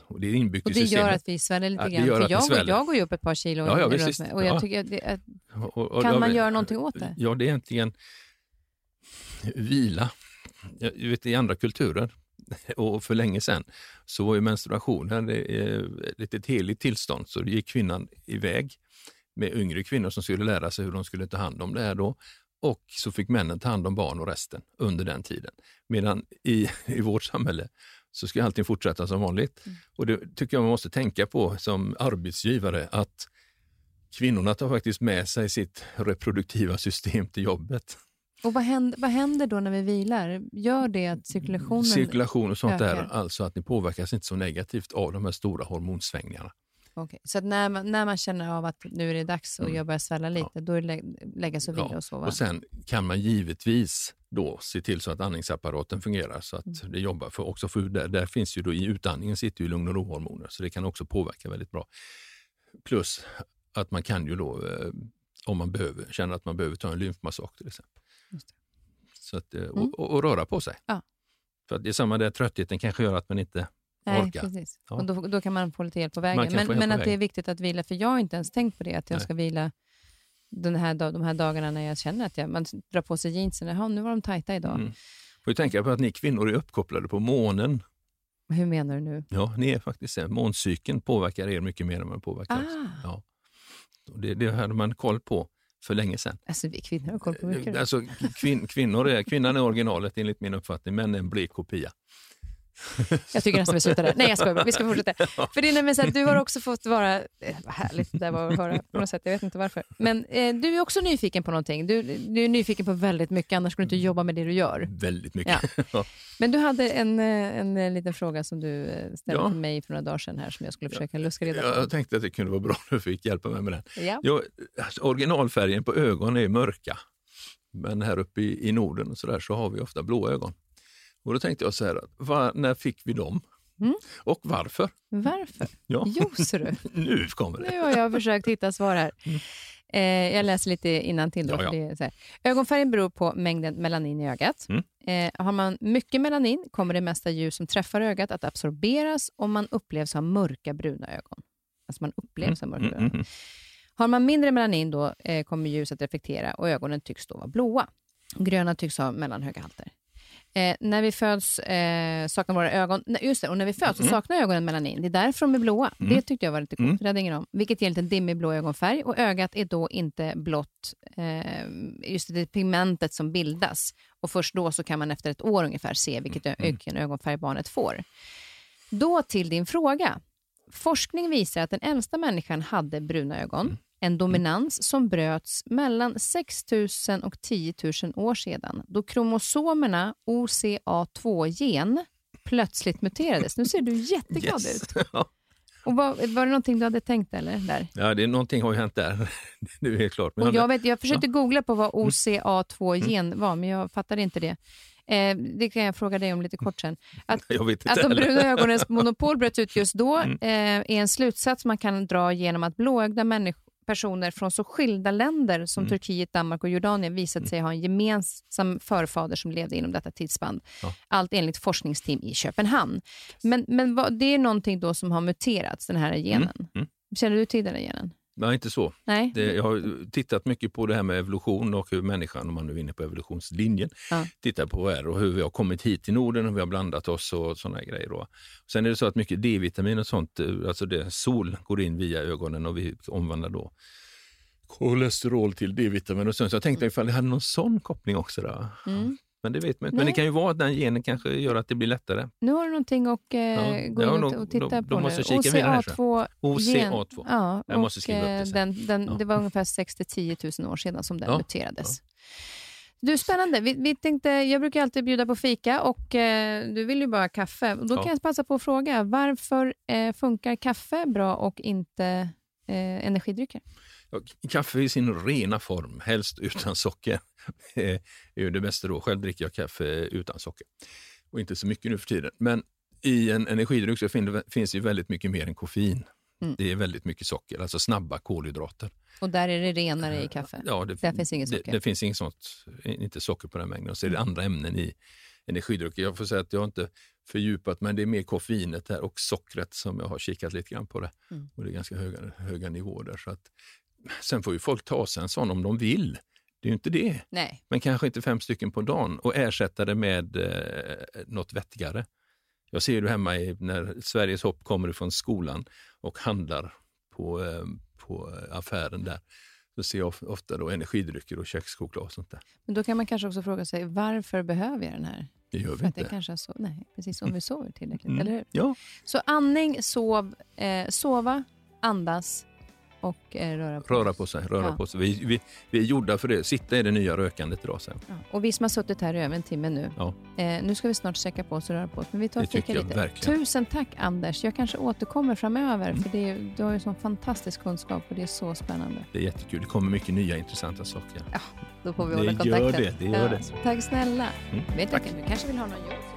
Och det är inbyggt och det i systemet. gör att vi sväller lite grann. För jag, jag går ju upp ett par kilo. Ja, ja, visst, och jag tycker det är, och, och, kan man göra någonting åt det? Ja, det är egentligen vila. Jag vet, I andra kulturer och för länge sedan så var ju menstruationen ett, ett heligt tillstånd. Så gick kvinnan iväg med yngre kvinnor som skulle lära sig hur de skulle ta hand om det här då. Och så fick männen ta hand om barn och resten under den tiden. Medan i, i vårt samhälle så ska allting fortsätta som vanligt. Mm. Och det tycker jag man måste tänka på som arbetsgivare att kvinnorna tar faktiskt med sig sitt reproduktiva system till jobbet. Och vad händer, vad händer då när vi vilar? Gör det att cirkulationen Cirkulation och sånt ökar? där, alltså att ni påverkas inte så negativt av de här stora hormonsvängningarna. Okay. Så när man, när man känner av att nu är det dags och mm. jag börjar svälla lite, ja. då är det lä lägga sig och vila ja. och sova? Och sen kan man givetvis då se till så att andningsapparaten fungerar så att mm. det jobbar. För också för där, där finns ju då i utandningen sitter ju lugn och ro-hormoner så det kan också påverka väldigt bra. Plus att man kan ju då, eh, om man behöver, känner att man behöver ta en lymfmassage till exempel. Så att, eh, mm. och, och, och, röra på sig. Ja. För det är samma där, tröttheten kanske gör att man inte Nej, orkar. Precis. Ja. Och då, då, kan man få lite hjälp på vägen. Men, men att vägen. det är viktigt att vila, för jag har inte ens tänkt på det, att jag Nej. ska vila den här, de här dagarna när jag känner att jag, man drar på sig jeansen. Jaha, nu var de tajta idag. Mm. Får ju tänka på att ni kvinnor är uppkopplade på månen. Hur menar du nu? Ja, ni är faktiskt det. Måncykeln påverkar er mycket mer än man påverkar ah. oss. Ja. Det, det hade man koll på för länge sedan. Alltså vi kvinnor har koll på mycket. Alltså, kvin, kvinnor är, kvinnan är originalet enligt min uppfattning, men en blek kopia. Jag tycker nästan vi slutar där. Nej, jag skojar Vi ska fortsätta. Ja. För det är nämligen så att du har också fått vara... Eh, vad härligt det var att höra på något sätt. Jag vet inte varför. Men eh, du är också nyfiken på någonting. Du, du är nyfiken på väldigt mycket, annars skulle du inte jobba med det du gör. Väldigt mycket. Ja. Men du hade en, eh, en, en liten fråga som du eh, ställde ja. till mig för några dagar sedan här som jag skulle försöka luska reda på. Jag tänkte att det kunde vara bra om du fick hjälpa mig med den. Ja. Jag, alltså, originalfärgen på ögonen är mörka. Men här uppe i, i Norden och så, där, så har vi ofta blåa ögon. Och då tänkte jag så här, var, när fick vi dem? Mm. Och varför? Varför? Ja. Jo, du. nu kommer det. Nu har jag försökt hitta svar här. Mm. Eh, jag läser lite innantill. Då, ja, ja. Ögonfärgen beror på mängden melanin i ögat. Mm. Eh, har man mycket melanin kommer det mesta ljus som träffar ögat att absorberas och man upplevs ha mörka bruna ögon. Alltså man upplevs ha mörka mm, bruna ögon. Mm, har man mindre melanin då eh, kommer ljuset reflektera och ögonen tycks då vara blåa. Gröna tycks ha mellanhöga halter. Eh, när vi föds eh, saknar våra ögon, just det, och när vi föds mm. så saknar ögonen melanin. Det är därför de är blåa. Mm. Det tyckte jag var lite coolt, mm. det hade ingen om. Vilket ger en liten dimmig blå ögonfärg och ögat är då inte blått, eh, just det pigmentet som bildas. Och först då så kan man efter ett år ungefär se vilket mm. ögonfärg barnet får. Då till din fråga. Forskning visar att den äldsta människan hade bruna ögon. Mm en dominans som bröts mellan 6 000 och 10 000 år sedan då kromosomerna OCA2-gen plötsligt muterades. Nu ser du jätteglad yes. ut. Och var, var det någonting du hade tänkt eller? Där? Ja, det är, någonting har ju hänt där. det är helt klart. Men och jag, vet, jag försökte ja. googla på vad OCA2-gen mm. var, men jag fattade inte det. Eh, det kan jag fråga dig om lite kort sen. Att, att de bruna ögonens monopol bröt ut just då mm. eh, är en slutsats man kan dra genom att blåögda människor personer från så skilda länder som mm. Turkiet, Danmark och Jordanien visat mm. sig ha en gemensam förfader som levde inom detta tidsspann. Ja. Allt enligt forskningsteam i Köpenhamn. Men, men vad, det är någonting då som har muterats, den här genen. Mm. mm. Känner du till den här genen? Nej, inte så. Nej. Det, jag har tittat mycket på det här med evolution och hur människan, om man nu är inne på evolutionslinjen, ja. tittar på är och hur vi har kommit hit till Norden, hur vi har blandat oss och sådana grejer. Då. Sen är det så att mycket D-vitamin och sånt, eh, alltså det, sol går in via ögonen och vi omvandlar då kolesterol till D-vitamin. Och så, så jag tänkte ifall det hade någon sån koppling också. Då. Mm. Men det vet man inte. Men det kan ju vara att den genen kanske gör att det blir lättare. Nu har du någonting att eh, ja, gå in och, och titta då, på då måste nu. OCA2. OCA2. Ja, jag måste skriva upp det eh, Den, den, ja. Det var ungefär 6 10 000 år sedan som den ja, muterades. Du, spännande. Vi, vi, tänkte, jag brukar alltid bjuda på fika och eh, du vill ju bara ha kaffe. Då ja. kan jag passa på att fråga, varför eh, funkar kaffe bra och inte eh, energidrycker? Kaffe i sin rena form, helst utan socker, är ju det bästa då. Själv dricker jag kaffe utan socker och inte så mycket nu för tiden. Men i en energidryck så finns det väldigt mycket mer än koffein. Mm. Det är väldigt mycket socker, alltså snabba kolhydrater. Och där är det renare i kaffe? Ja, det, där finns inget socker? Det, det, finns inget sånt, inte socker på den mängden. Och så är det mm. andra ämnen i energidrycker. Jag får säga att jag inte fördjupat men det är mer koffeinet här och sockret som jag har kikat lite grann på det. Mm. Och det är ganska höga, höga nivåer där. Så att Sen får ju folk ta sig en sån om de vill. Det är ju inte det. Nej. Men kanske inte fem stycken på dagen och ersätta det med eh, något vettigare. Jag ser det hemma i, när Sveriges hopp kommer ifrån skolan och handlar på, eh, på affären där. Så ser jag ofta då energidrycker och kökschoklad och sånt där. Men då kan man kanske också fråga sig, varför behöver jag den här? Det gör vi För inte. Det kanske så, nej, precis om vi sover tillräckligt, mm. eller hur? Ja. Så andning, sov, eh, sova, andas, och eh, röra på, röra på sig. Röra ja. på sig. Vi, vi, vi är gjorda för det. Sitta är det nya rökandet idag. Sen. Ja. Och vi som har suttit här i över en timme nu. Ja. Eh, nu ska vi snart sträcka på oss och röra på oss. Men vi tar det fika lite. Verkligen. Tusen tack Anders. Jag kanske återkommer framöver. Mm. För det, du har ju sån fantastisk kunskap och det är så spännande. Det är jättekul. Det kommer mycket nya intressanta saker. Ja, då får vi hålla kontakten. Det gör det. det, gör det. Tack snälla. Mm. Vet tack. Du kanske vill ha någon jobb?